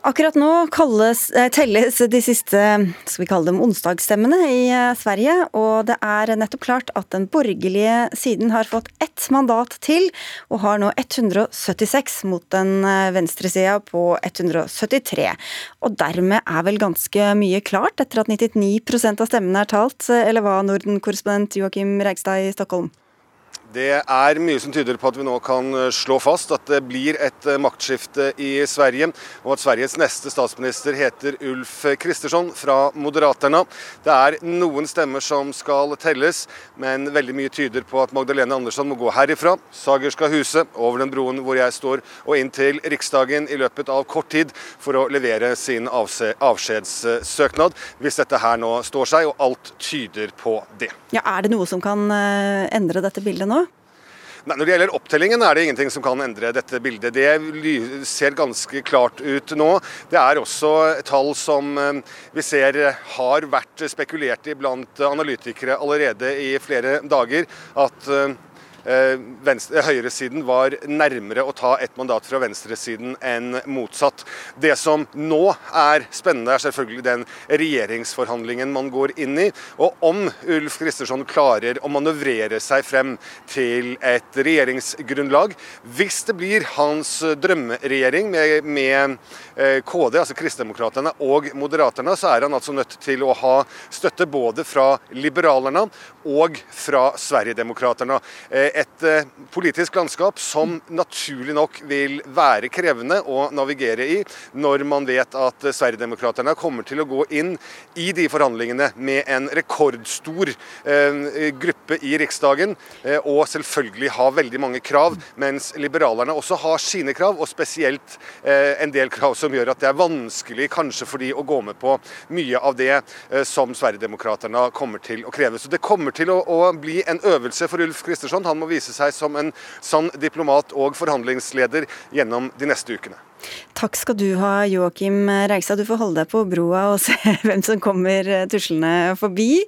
Akkurat nå kalles, eh, telles de siste skal vi kalle dem onsdagsstemmene i eh, Sverige, og det er nettopp klart at den borgerlige siden har fått ett mandat til, og har nå 176 mot den eh, venstresida på 173. Og dermed er vel ganske mye klart, etter at 99% av stemmene er talt, eller hva, Norden-korrespondent Joakim Reigstad i Stockholm? Det er mye som tyder på at vi nå kan eh, slå fast at det blir et eh, maktskifte i Sverige, og at Sveriges neste statsminister heter Ulf Kristersson fra Moderaterna. Det er noen stemmer som skal telles, men veldig mye tyder på at Magdalene Andersson må gå herifra, Sagerska huset, over den broen hvor jeg står, og inn til Riksdagen i løpet av kort tid for å levere sin avskjedssøknad, hvis dette her nå står seg, og alt tyder på det. Ja, Er det noe som kan eh, endre dette bildet nå? Nei, Når det gjelder opptellingen, er det ingenting som kan endre dette bildet. Det ser ganske klart ut nå. Det er også tall som eh, vi ser har vært spekulert i blant analytikere allerede i flere dager. At eh, venstre, høyresiden var nærmere å ta et mandat fra venstresiden enn motsatt. Det som nå er spennende, er selvfølgelig den regjeringsforhandlingen man går inn i. Og om Ulf Kristersson klarer å manøvrere seg frem til et regjeringsgrunnlag, hvis det blir hans drømmeregjering med, med eh, KD, altså Kristdemokraterne og Moderaterne, så er han altså nødt til å ha støtte både fra liberalerne og fra Sverigedemokraterna. Et eh, politisk landskap som naturlig nok vil være krevende å navigere i, når man vet at Sverigedemokraterna kommer til å gå inn i de forhandlingene med en rekordstor eh, gruppe i Riksdagen, eh, og selvfølgelig ha veldig mange krav, mens liberalerne også har sine krav, og spesielt en del krav som gjør at det er vanskelig kanskje for de å gå med på mye av det som Sverigedemokraterna kommer til å kreve. Så det kommer til å, å bli en øvelse for Ulf Kristersson. Han Han må vise seg som en sann diplomat og forhandlingsleder gjennom de neste ukene. Takk skal du ha, Joakim Reigstad. Du får holde deg på broa og se hvem som kommer tuslende forbi.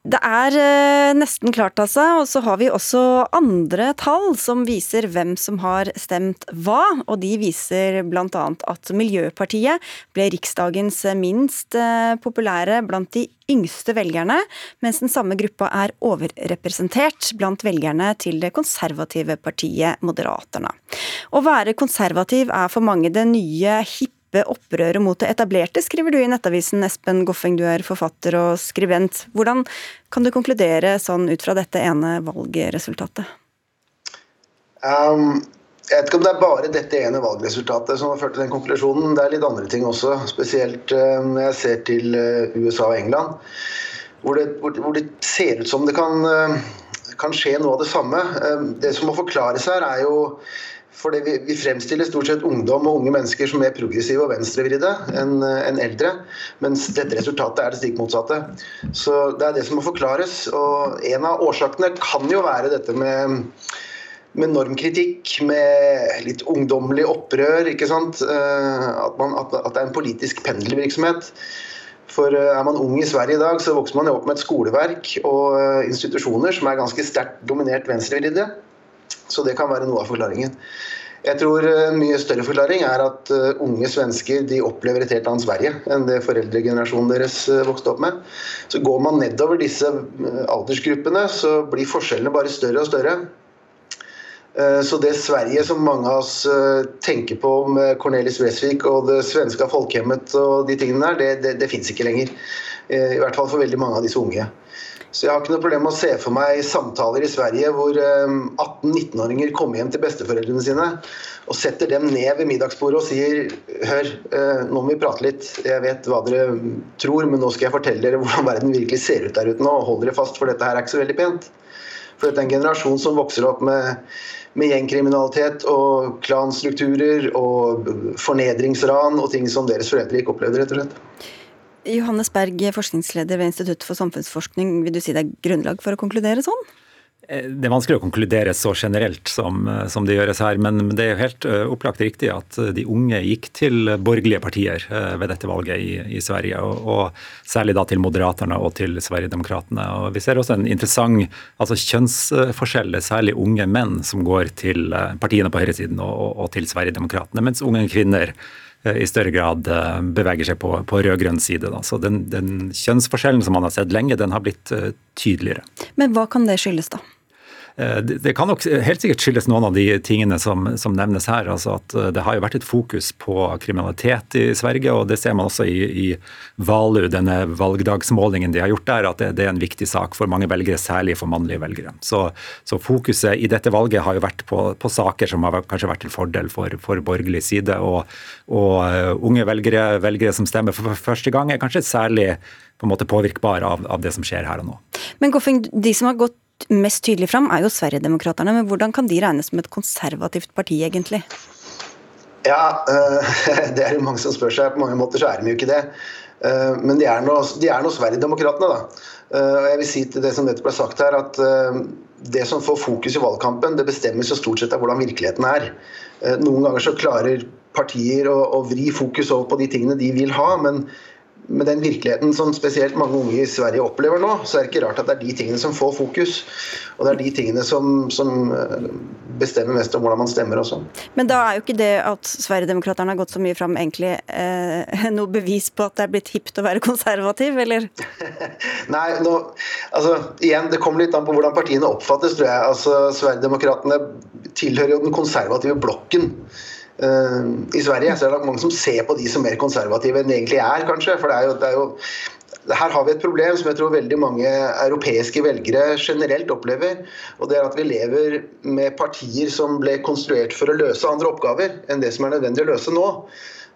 Det er eh, nesten klart, altså. Og så har vi også andre tall som viser hvem som har stemt hva. Og de viser bl.a. at Miljøpartiet ble Riksdagens minst eh, populære blant de yngste velgerne, mens den samme gruppa er overrepresentert blant velgerne til det konservative partiet Moderaterne. Å være konservativ er for mange det nye hippe dempe opprøret mot det etablerte, skriver du i Nettavisen. Espen Goffeng, du er forfatter og skribent. Hvordan kan du konkludere sånn ut fra dette ene valgresultatet? Um, jeg vet ikke om det er bare dette ene valgresultatet som har ført til den konklusjonen. Det er litt andre ting også, spesielt uh, når jeg ser til uh, USA og England. Hvor det, hvor, det, ser ut som det kan, uh, kan skje noe av det samme. det som må forklares her, er jo for vi, vi, fremstiller stort sett ungdom og unge mennesker som mer progressive og venstrevridde enn en eldre, mens dette resultatet er det stikk motsatte. Så Det er det som må forklares. og En av årsakene kan jo være dette med, med normkritikk, med litt ungdommelig opprør. ikke sant? Eh, at, man, at, at det er en politisk pendelvirksomhet. For eh, Er man ung i Sverige i dag, så vokser man jo opp med et skoleverk og eh, institusjoner som er ganske sterkt dominert venstrevridde. Så det kan være noe av forklaringen. Jeg tror en mye større forklaring er at uh, unge svensker de opplever et helt annet Sverige enn det foreldregenerasjonen deres uh, vokste opp med. Så går man nedover disse aldersgruppene, så blir forskjellene bare større og større. Så det Sverige som mange av oss tenker på med Cornelis Wresvik og det svenske folkehjemmet og de tingene der, det, det, det fins ikke lenger. I hvert fall for veldig mange av disse unge. Så jeg har ikke noe problem med å se for meg samtaler i Sverige hvor 18-19-åringer ehm, kommer hjem til besteforeldrene sine og setter dem ned ved middagsbordet og sier Hør, eh, nå må vi prate litt. Jeg vet hva dere tror, men nå skal jeg fortelle dere hvordan verden virkelig ser ut der ute nå. Hold dere fast, for dette her er ikke så veldig pent. For dette er en generasjon som vokser opp med, med gjengkriminalitet og klanstrukturer og fornedringsran og ting som deres foreldre ikke opplevde, rett og slett. Johannes Berg, forskningsleder ved Institutt for samfunnsforskning. Vil du si det er grunnlag for å konkludere sånn? Eh, det er vanskelig å konkludere så generelt som, eh, som, det gjøres her, men det er jo helt eh, opplagt riktig at de unge gikk til borgerlige partier ved dette valget i, i Sverige, og, og, særlig da til Moderaterna og til Sverigedemokraterna. Og vi ser også en interessant altså kjønnsforskjell, særlig unge menn som går til partiene på høyresiden og, og, og til Sverigedemokraterna, mens unge kvinner i større grad eh, beveger seg på, på rød-grønn side. Da. Så den, den, kjønnsforskjellen som man har sett lenge, den har blitt uh, tydeligere. Men hva kan det skyldes, da? Eh, det kan nok helt sikkert skyldes noen av de tingene som, som, nevnes her. altså at eh, Det har jo vært et fokus på kriminalitet i Sverige, og det ser man også i, i Valu, denne valgdagsmålingen de har gjort der, at det, det, er en viktig sak for mange velgere, særlig for mannlige velgere. Så, så fokuset i dette valget har jo vært på, på saker som har kanskje vært til fordel for, for borgerlig side. Og, og uh, unge velgere, velgere som stemmer for første gang, er kanskje særlig på en måte påvirkbare av, av det som skjer her og nå. Men Goffing, de som har gått mest tydelig fram, er jo Sverigedemokraterna. Men hvordan kan de regnes som et konservativt parti, egentlig? Ja, uh, det er det mange som spør seg. På mange måter så er de jo ikke det. Uh, men de er nå, nå Sverigedemokraterna, da. Og jeg vil si til det som nettopp ble sagt her, at det som får fokus i valgkampen, det bestemmes jo stort sett av hvordan virkeligheten er. Noen ganger så klarer partier å vri fokus over på de tingene de vil ha, men med den virkeligheten som spesielt mange unge i Sverige opplever nå, så er det ikke rart at det er de tingene som får fokus. Og det er de tingene som, som eh, bestemmer mest om hvordan man stemmer også. Men da er jo ikke det at Sverigedemokraterna har gått så mye fram egentlig eh, noe bevis på at det er blitt hipt å være konservativ, eller? Nei, nå, altså igjen, det kommer litt an på hvordan partiene oppfattes, tror jeg. Altså, Sverigedemokraterna tilhører jo den konservative blokken. Uh, I Sverige så er det mange som ser på de som mer konservative enn de egentlig er, kanskje. For det er jo, det er jo her har vi et problem som jeg tror veldig mange europeiske velgere generelt opplever. og det er at Vi lever med partier som ble konstruert for å løse andre oppgaver enn det som er nødvendig å løse nå.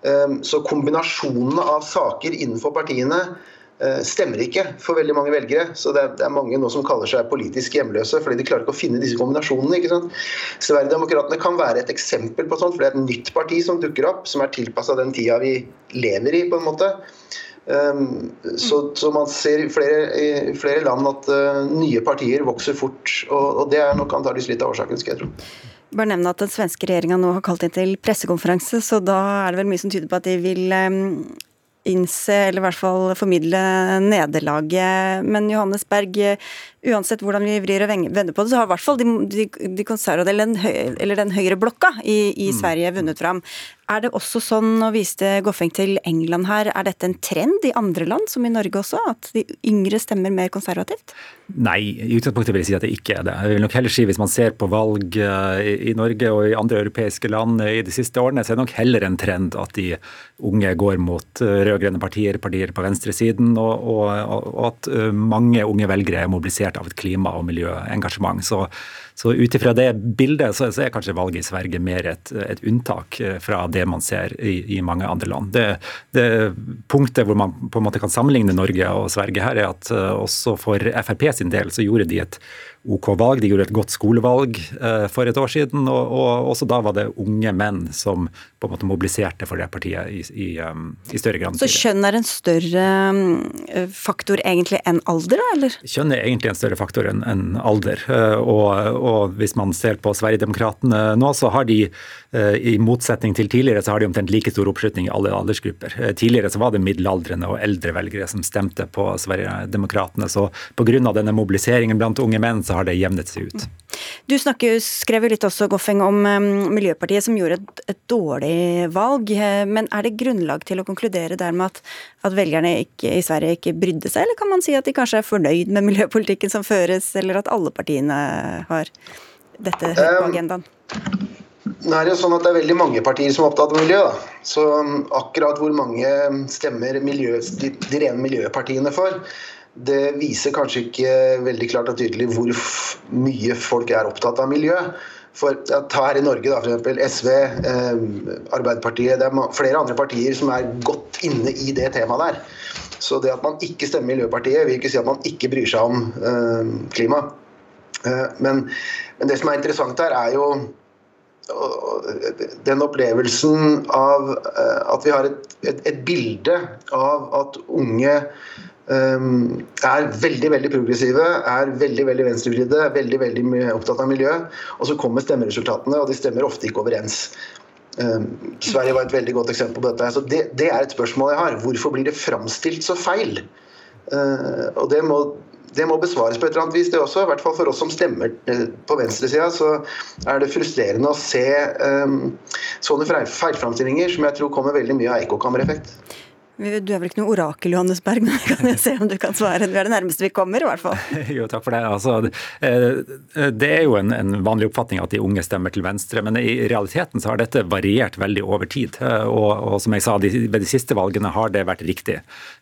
Eh, så kombinasjonene av saker innenfor partiene Eh, stemmer ikke for veldig mange velgere. Så det er, det er, mange nå som kaller seg politisk hjemløse fordi de klarer ikke å finne disse kombinasjonene. ikke sant? Sverigedemokraterna kan være et eksempel på sånt, for det er et nytt parti som dukker opp, som er tilpassa den tida vi lever i. på en måte. Um, så, så, man ser i flere, i flere land at uh, nye partier vokser fort, og, og det er nok antakeligvis litt av årsaken, skal jeg tro. Bare nevne at Den svenske regjeringa nå har kalt inn til pressekonferanse, så da er det vel mye som tyder på at de vil um, innse, eller i hvert fall formidle nederlaget. Men Johannes Berg, uansett hvordan vi vrir og vender på det, så har i hvert fall de, de, de konservative, eller den, eller den høyre blokka i, i mm. Sverige vunnet fram. Er det også sånn, og viste Goffeng til England her, er dette en trend i andre land, som i Norge også, at de yngre stemmer mer konservativt? Nei, i utgangspunktet vil jeg si at det ikke er det. Jeg vil nok heller si Hvis man ser på valg eh, i Norge og i andre europeiske land i de siste årene, så er det nok heller en trend at de unge går mot eh, rød-grønne partier, partier på venstresiden, og, og, og at eh, mange unge velgere er mobilisert av et klima- og miljøengasjement. Så så ut ifra det bildet så, er kanskje valget i Sverige mer et, et unntak eh, fra det man ser i, i mange andre land. Det, det, punktet hvor man på en måte kan sammenligne Norge og Sverige her, er at eh, også for Frp sin del så gjorde de et OK valg. De gjorde et godt skolevalg eh, for et år siden, og, og, også da var det unge menn som på en måte mobiliserte for det partiet i, i, um, i større grad. Så kjønn er en større um, faktor egentlig enn alder, eller? Kjønn er egentlig en større faktor enn en alder. Uh, og, og, hvis man ser på Sverigedemokraterna nå, så har de i motsetning til tidligere, så har de omtrent like stor oppslutning i alle aldersgrupper. Uh, tidligere så var det middelaldrende og eldre velgere som stemte på Sverigedemokraterna. Så pga. denne mobiliseringen blant unge menn, så har det jevnet seg ut. Du snakker, skrev jo litt også, Goffeng, om um, Miljøpartiet som gjorde et, et, dårlig valg. Men er det grunnlag til å konkludere dermed at, at velgerne ikke, i Sverige ikke brydde seg, eller kan man si at de kanskje er fornøyd med miljøpolitikken som føres, eller at alle partiene har dette høyt på agendaen? Nå er det jo sånn at det er veldig mange partier som er opptatt av miljø. Da. Så akkurat hvor mange stemmer miljø, de, de rene miljøpartiene for, det viser kanskje ikke veldig klart og tydelig hvor mye folk er opptatt av miljø. For ja, Ta her i Norge, da, f.eks. SV, eh, Arbeiderpartiet. Det er flere andre partier som er godt inne i det temaet der. Så det at man ikke stemmer Miljøpartiet, vil ikke si at man ikke bryr seg om eh, klima. Eh, men, men, det som er interessant her, er jo den opplevelsen av eh, at vi har et, et, et bilde av at unge um, er veldig veldig progressive, er veldig veldig venstrevridde, veldig veldig opptatt av miljø. Og så kommer stemmeresultatene, og de stemmer ofte ikke overens. Um, Sverige var et veldig godt eksempel på dette. Så det, det er et spørsmål jeg har. Hvorfor blir det framstilt så feil? Ehm, og det må, det må besvares på et eller annet vis, det også. I hvert fall for oss som stemmer eh, på venstresida, så er det frustrerende å se um, sånne feilframstillinger som jeg tror kommer veldig mye av ekkokammereffekt. Du er vel ikke noe orakel, Johannes Berg, men jeg se om du kan svare. Du er det nærmeste vi kommer, i hvert fall. jo, takk for det. Altså, eh, det er jo en, en, vanlig oppfatning at de unge stemmer til venstre, men i realiteten så har dette variert veldig over tid. Eh, og, og som jeg sa, de, ved de siste valgene har det vært riktig.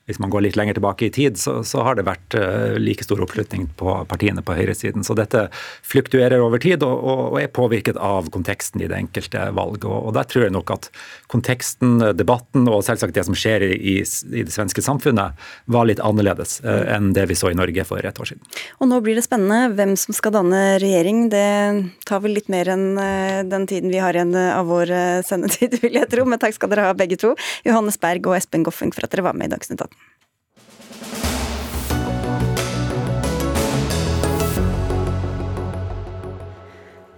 Hvis man går litt lenger tilbake i tid, så, så har det vært uh, like stor oppslutning på partiene på høyresiden. Så dette fluktuerer over tid og, og, og, er påvirket av konteksten i det enkelte valg. Og, og der tror jeg nok at konteksten, debatten og selvsagt det som skjer i i, i, det svenske samfunnet var litt annerledes eh, enn det vi så i Norge for et år siden. Og nå blir det spennende hvem som skal danne regjering. Det tar vel litt mer enn eh, den tiden vi har igjen eh, av vår sendetid, vil jeg tro. Men takk skal dere ha begge to. Johannes Berg og Espen Goffeng for at dere var med i Dagsnytt 18.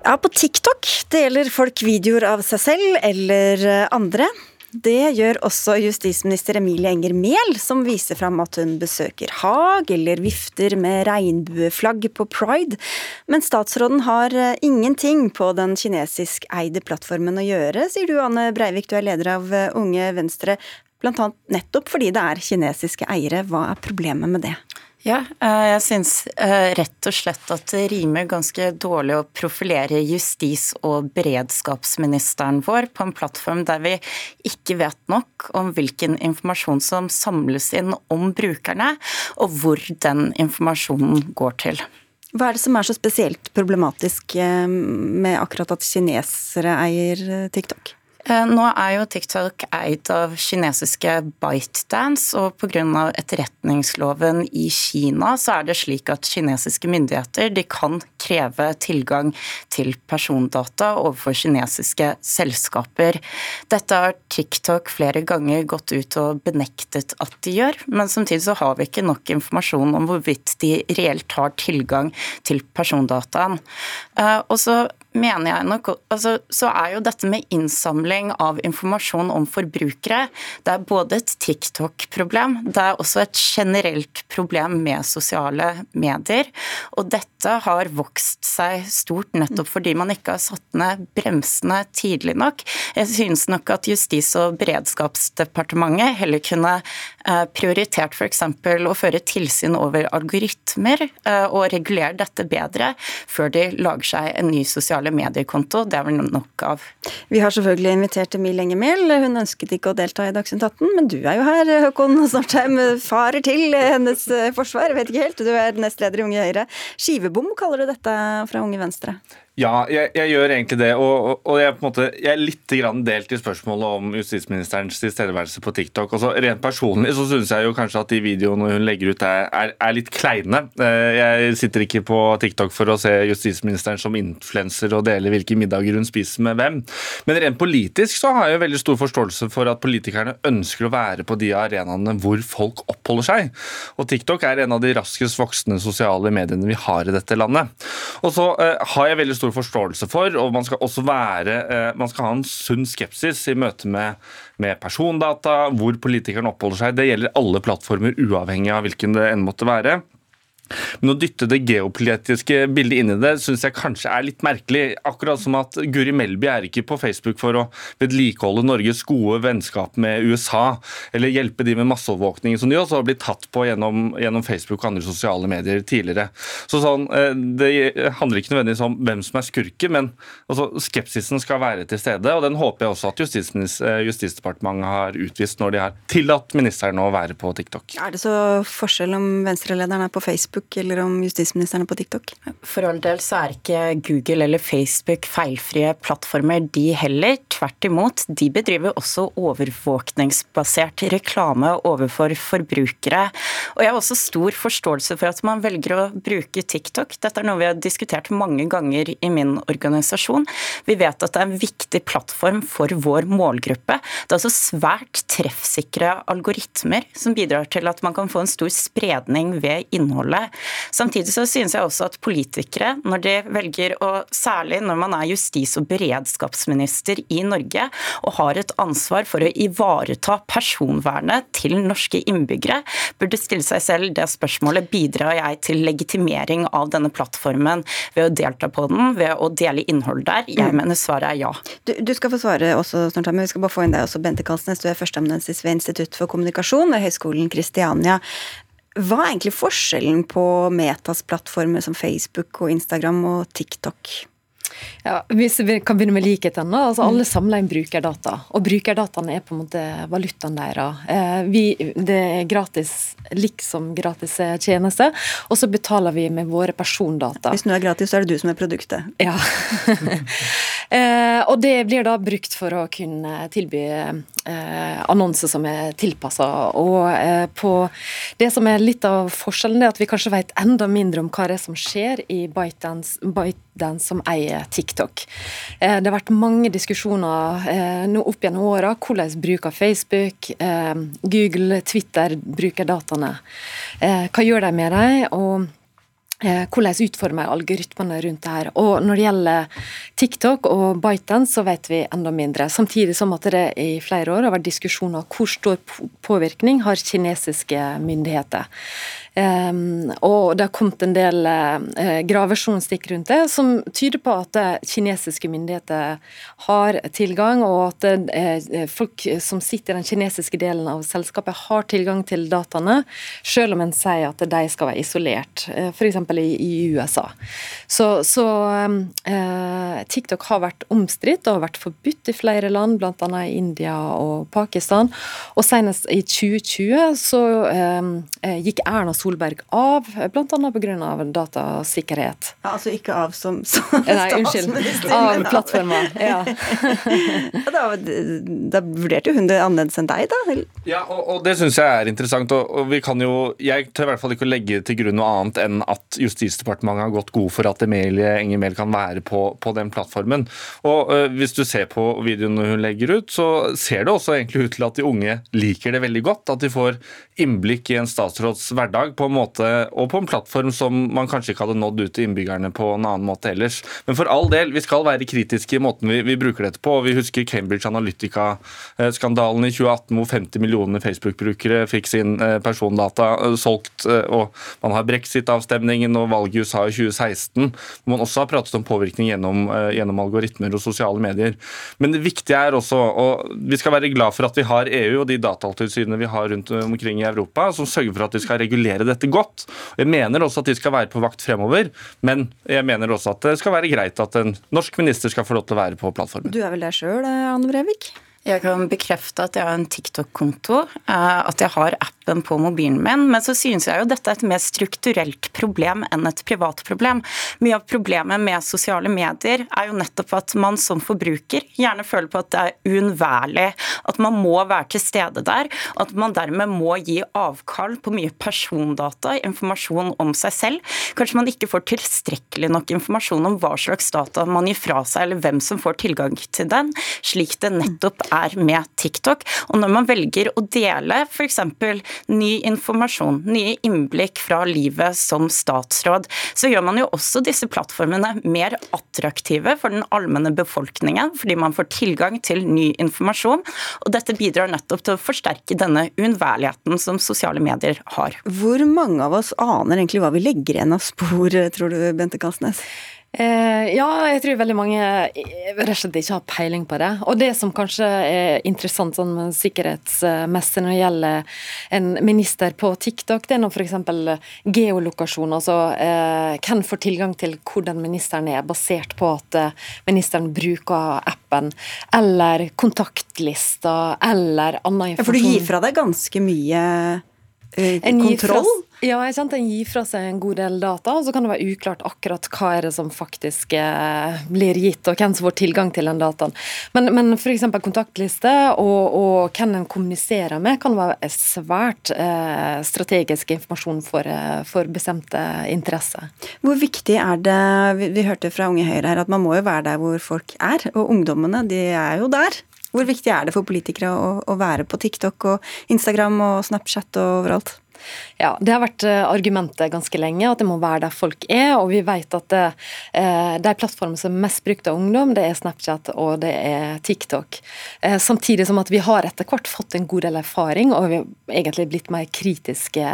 Ja, på TikTok deler folk videoer av seg selv eller andre. Det gjør også justisminister Emilie Enger Mehl, som viser fram at hun besøker Haag eller vifter med regnbueflagg på pride. Men statsråden har eh, ingenting på den kinesisk eide plattformen å gjøre, sier du Anne Breivik, du er leder av eh, Unge Venstre. Blant annet nettopp fordi det er kinesiske eiere. Hva er problemet med det? Ja, eh, jeg syns eh, rett og slett at det rimer ganske dårlig å profilere justis- og beredskapsministeren vår på en plattform der vi ikke vet nok om hvilken informasjon som samles inn om brukerne, og hvor den informasjonen går til. Hva er det som er så spesielt problematisk eh, med akkurat at kinesere eier TikTok? Eh, nå er jo TikTok eid av kinesiske ByteDance, og pga. etterretningsloven i Kina så er det slik at kinesiske myndigheter de kan kreve tilgang til persondata overfor kinesiske selskaper. Dette har TikTok flere ganger gått ut og benektet at de gjør, men samtidig så har vi ikke nok informasjon om hvorvidt de reelt har tilgang til persondataen. Eh, og så mener jeg nok altså, Så er jo dette med innsamling av informasjon om forbrukere Det er både et TikTok-problem, det er også et generelt problem med sosiale medier. Og dette har vokst seg stort nettopp fordi man ikke har satt ned bremsene tidlig nok. Jeg synes nok at Justis- og beredskapsdepartementet heller kunne eh, prioritert f.eks. å føre tilsyn over algoritmer eh, og regulere dette bedre før de lager seg en ny sosial sosiale mediekonto. Det er vel nok av. Vi har selvfølgelig invitert Emil Engemil Hun ønsket ikke å delta i Dagsnytt 18, men du er jo her, Håkon Snortheim. Farer til hennes forsvar. Vet ikke helt, du er nestleder i Unge Høyre. Skivebom kaller du dette fra Unge Venstre? Ja, jeg, jeg, gjør egentlig det. Og, og jeg, er måte, jeg, er litt delt i spørsmålet om justisministerens tilstedeværelse på TikTok. Altså, rent personlig så syns jeg jo kanskje at de videoene hun legger ut er, er, er, litt kleine. Eh, jeg sitter ikke på TikTok for å se justisministeren som influenser og dele hvilke middager hun spiser med hvem. Men rent politisk så har jeg veldig stor forståelse for at politikerne ønsker å være på de arenaene hvor folk oppholder seg. Og TikTok er en av de raskest voksende sosiale mediene vi har i dette landet. Og så uh, har jeg veldig stor stor forståelse for. Og man skal også være eh, Man skal ha en sunn skepsis i møte med, med persondata, hvor politikerne oppholder seg. Det gjelder alle plattformer, uavhengig av hvilken det enn måtte være. Men å dytte det geopolitiske bildet inn i det syns jeg kanskje er litt merkelig. Akkurat som at Guri Melby er ikke på Facebook for å vedlikeholde Norges gode vennskap med USA, eller hjelpe de med masseovervåkning, som de også har blitt tatt på gjennom, gjennom, Facebook og andre sosiale medier tidligere. Så sånn, eh, Det handler ikke nødvendigvis om hvem som er skurken, men altså, skepsisen skal være til stede. og Den håper jeg også at eh, Justisdepartementet har utvist når de har tillatt ministeren å være på TikTok. Er det så forskjell om venstrelederen er på Facebook? Facebook eller om justisministeren er på TikTok? For all del så er ikke Google eller Facebook feilfrie plattformer, de heller. Tvert imot, de bedriver også overvåkningsbasert reklame overfor forbrukere. Og jeg har også stor forståelse for at man velger å bruke TikTok. Dette er noe vi har diskutert mange ganger i min organisasjon. Vi vet at det er en viktig plattform for vår målgruppe. Det er altså svært treffsikre algoritmer som bidrar til at man kan få en stor spredning ved innholdet. Samtidig så synes jeg også at politikere, når de velger å, særlig når man er justis- og beredskapsminister i Norge og har et ansvar for å ivareta personvernet til norske innbyggere, burde stille seg selv det spørsmålet bidrar jeg til legitimering av denne plattformen ved å delta på den, ved å dele innhold der? Jeg mm. mener svaret er ja. Du, du skal få svare også snart, men vi skal bare få inn deg også, Bente Kalsnes. Du er førsteamanuensis ved Institutt for kommunikasjon ved Høgskolen Kristiania. Hva er egentlig forskjellen på Metas plattformer som Facebook og Instagram og TikTok? Ja, hvis vi kan begynne med likhetene. Altså, mm. alle samler inn brukerdata. Og brukerdataene er på en måte valutaen deres. Eh, det er gratis, liksom gratis tjeneste, og så betaler vi med våre persondata. Hvis noe er gratis, så er det du som er produktet. Ja. eh, og det blir da brukt for å kunne tilby eh, annonser som er tilpassa. Og eh, på det som er litt av forskjellen, er at vi kanskje vet enda mindre om hva det er som skjer i ByteDance, ByteDance som eier TikTok. Eh, det har vært mange diskusjoner eh, nå opp gjennom åra hvordan bruker Facebook, eh, Google, Twitter bruker dataene. Hva gjør de med dem? hvordan utformer algoritmene rundt det her. Og Når det gjelder TikTok og Biten, så vet vi enda mindre. Samtidig som at det i flere år har vært diskusjoner hvor stor påvirkning har kinesiske myndigheter. Um, og det har kommet en del uh, gravejournalistikk rundt det, som tyder på at uh, kinesiske myndigheter har tilgang, og at uh, folk som sitter i den kinesiske delen av selskapet har tilgang til dataene, selv om en sier at de skal være isolert, f.eks. I, USA. Så, så TikTok har vært omstridt og har vært forbudt i flere land, bl.a. i India og Pakistan. Og senest i 2020 så gikk Erna Solberg Solberg av, bl.a. pga. datasikkerhet. Ja, altså ikke av som, som Nei, unnskyld. Av plattforma. Ja. ja, da, da, vurderte hun det annerledes enn deg, da? Ja, og, og det syns jeg er interessant. Og, og, vi kan jo, Jeg tør i hvert fall ikke å legge til grunn noe annet enn at Justisdepartementet har gått god for at Emilie Enger Mehl kan være på, på den plattformen. Og øh, Hvis du ser på videoene hun legger ut, så ser det også egentlig ut til at de unge liker det veldig godt. At de får innblikk i en statsråds hverdag på en måte, og på en plattform som man kanskje ikke hadde nådd ut til innbyggerne på en annen måte ellers. Men for all del, vi skal være kritiske i måten vi, vi bruker dette på. Vi husker Cambridge Analytica-skandalen i 2018 hvor 50 millioner Facebook-brukere fikk sin eh, persondata eh, solgt. Eh, og Man har brexit-avstemningen og valget i USA i 2016, hvor man også har pratet om påvirkning gjennom, gjennom algoritmer og sosiale medier. Men det viktige er også, og vi skal være glad for at vi har EU og de datatilsynene vi har rundt omkring i Europa, som sørger for at de skal regulere dette godt. Jeg mener også at de skal være på vakt fremover, men jeg mener også at det skal være greit at en norsk minister skal få lov til å være på plattformen. Du er vel der sjøl, Anne Brevik? Jeg kan bekrefte at jeg har en TikTok-konto, eh, at jeg har appen på mobilen min. Men så synes jeg jo dette er et mer strukturelt problem enn et privat problem. Mye av problemet med sosiale medier er jo nettopp at man som forbruker gjerne føler på at det er uunnværlig, at man må være til stede der, at man dermed må gi avkall på mye persondata, informasjon om seg selv. Kanskje man ikke får tilstrekkelig nok informasjon om hva slags data man gir fra seg, eller hvem som får tilgang til den, slik det nettopp er med TikTok. Og når man velger å dele f.eks. ny informasjon, nye innblikk fra livet som statsråd, så gjør man jo også disse plattformene mer attraktive for den allmenne befolkningen, fordi man får tilgang til ny informasjon. Og dette bidrar nettopp til å forsterke denne uunnværligheten som sosiale medier har. Hvor mange av oss aner egentlig hva vi legger igjen av spor, tror du, Bente Kalsnes? Eh, ja, jeg tror veldig mange eh, rett og slett ikke har peiling på det. Og det som kanskje er interessant sånn sikkerhetsmessig når det gjelder en minister på TikTok, det er nå f.eks. geolokasjon, altså eh, hvem får tilgang til hvor den ministeren er, basert på at eh, ministeren bruker appen, eller kontaktlister, eller annen informasjon. Ja, for du gir fra deg ganske mye eh, kontroll? Ja, jeg kjente en gir fra seg en god del data, og så kan det være uklart akkurat hva er det som faktisk eh, blir gitt, og hvem som får tilgang til den dataen. Men, men f.eks. kontaktliste og, og, hvem en kommuniserer med, kan være svært eh, strategisk informasjon for, eh, for, bestemte interesser. Hvor viktig er det, vi, vi hørte fra Unge Høyre her, at man må jo være der hvor folk er, og ungdommene de er jo der. Hvor viktig er det for politikere å, å være på TikTok og Instagram og Snapchat og overalt? Ja, Det har vært eh, argumentet ganske lenge, at det må være der folk er. Og vi vet at det, eh, de plattformene som er mest brukt av ungdom, det er Snapchat og det er TikTok. Eh, samtidig som at vi har etter hvert fått en god del erfaring, og vi har egentlig blitt mer kritiske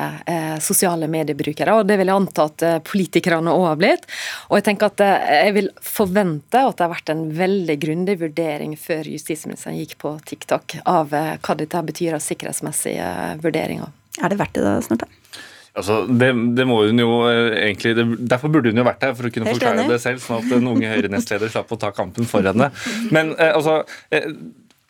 sosiale mediebrukere. Og det vil jeg anta at politikerne òg har blitt. Og jeg tenker at jeg vil forvente at det har vært en veldig grundig vurdering før justisministeren gikk på TikTok av hva dette betyr av sikkerhetsmessige vurderinger. Er det verdt det da, Snorre? Altså, det, det, må hun jo eh, egentlig, det, Derfor burde hun jo vært her, for å kunne forklare det selv, sånn at den unge Høyre-nestleder slapp å ta kampen for henne. Men eh, altså, eh,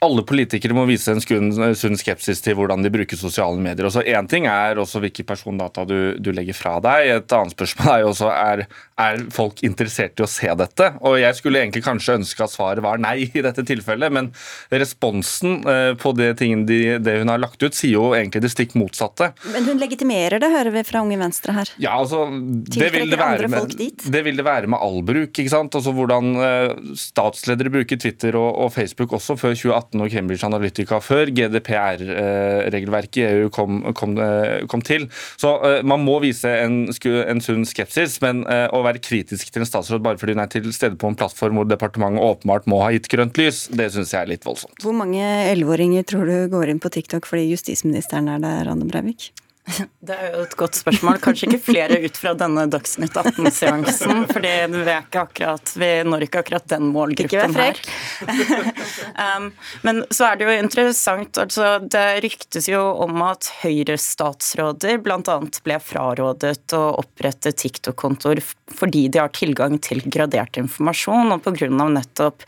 alle politikere må vise en sunn skepsis til hvordan de bruker sosiale medier. Også en ting er også hvilke persondata du, du, legger fra deg. Et annet spørsmål er jo også er, er folk interessert i å se dette. Og Jeg skulle egentlig kanskje ønske at svaret var nei i dette tilfellet, men responsen eh, på det, de, det hun har lagt ut, sier jo egentlig det stikk motsatte. Men hun legitimerer det, hører vi fra Unge Venstre her. Ja, altså, det vil det, være med, det vil det være med all bruk. ikke sant? Altså Hvordan eh, statsledere bruker Twitter og, og Facebook også før 2018 2018 og Cambridge Analytica før GDPR-regelverket i EU kom, kom, eh, kom, til. Så uh, man må vise en, en, sunn skepsis, men uh, å være kritisk til en statsråd bare fordi hun er til stede på en plattform hvor departementet åpenbart må ha gitt grønt lys, det syns jeg er litt voldsomt. Hvor mange elleveåringer tror du går inn på TikTok fordi justisministeren er der, Anne Breivik? Det er jo et godt spørsmål. Kanskje ikke flere ut fra denne Dagsnytt 18-seansen. fordi vi, akkurat, vi når ikke akkurat den målgruppen her. um, men så er det jo interessant. altså Det ryktes jo om at Høyre-statsråder bl.a. ble frarådet å opprette TikTok-kontoer fordi de har tilgang til gradert informasjon, og pga. nettopp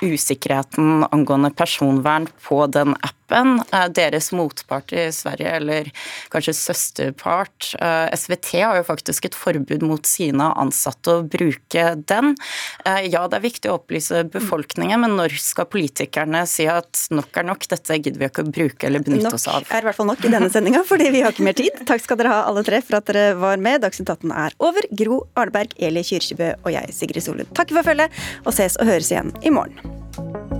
usikkerheten angående personvern på den appen appen. Eh, deres motpart i Sverige, eller kanskje søsterpart, eh, SVT, har jo faktisk et forbud mot sine ansatte å bruke den. Ja, det er viktig å opplyse befolkningen, men når skal politikerne si at nok er nok, dette gidder vi ikke å bruke eller benytte oss av? Nok er i hvert fall nok i denne sendinga, fordi vi har ikke mer tid. Takk skal dere ha alle tre for at dere var med. Dagsnytt 18 er over. Gro Arneberg, Eli Kyrkjebø og jeg, Sigrid Solund. Takk for følget, og ses og høres igjen i morgen.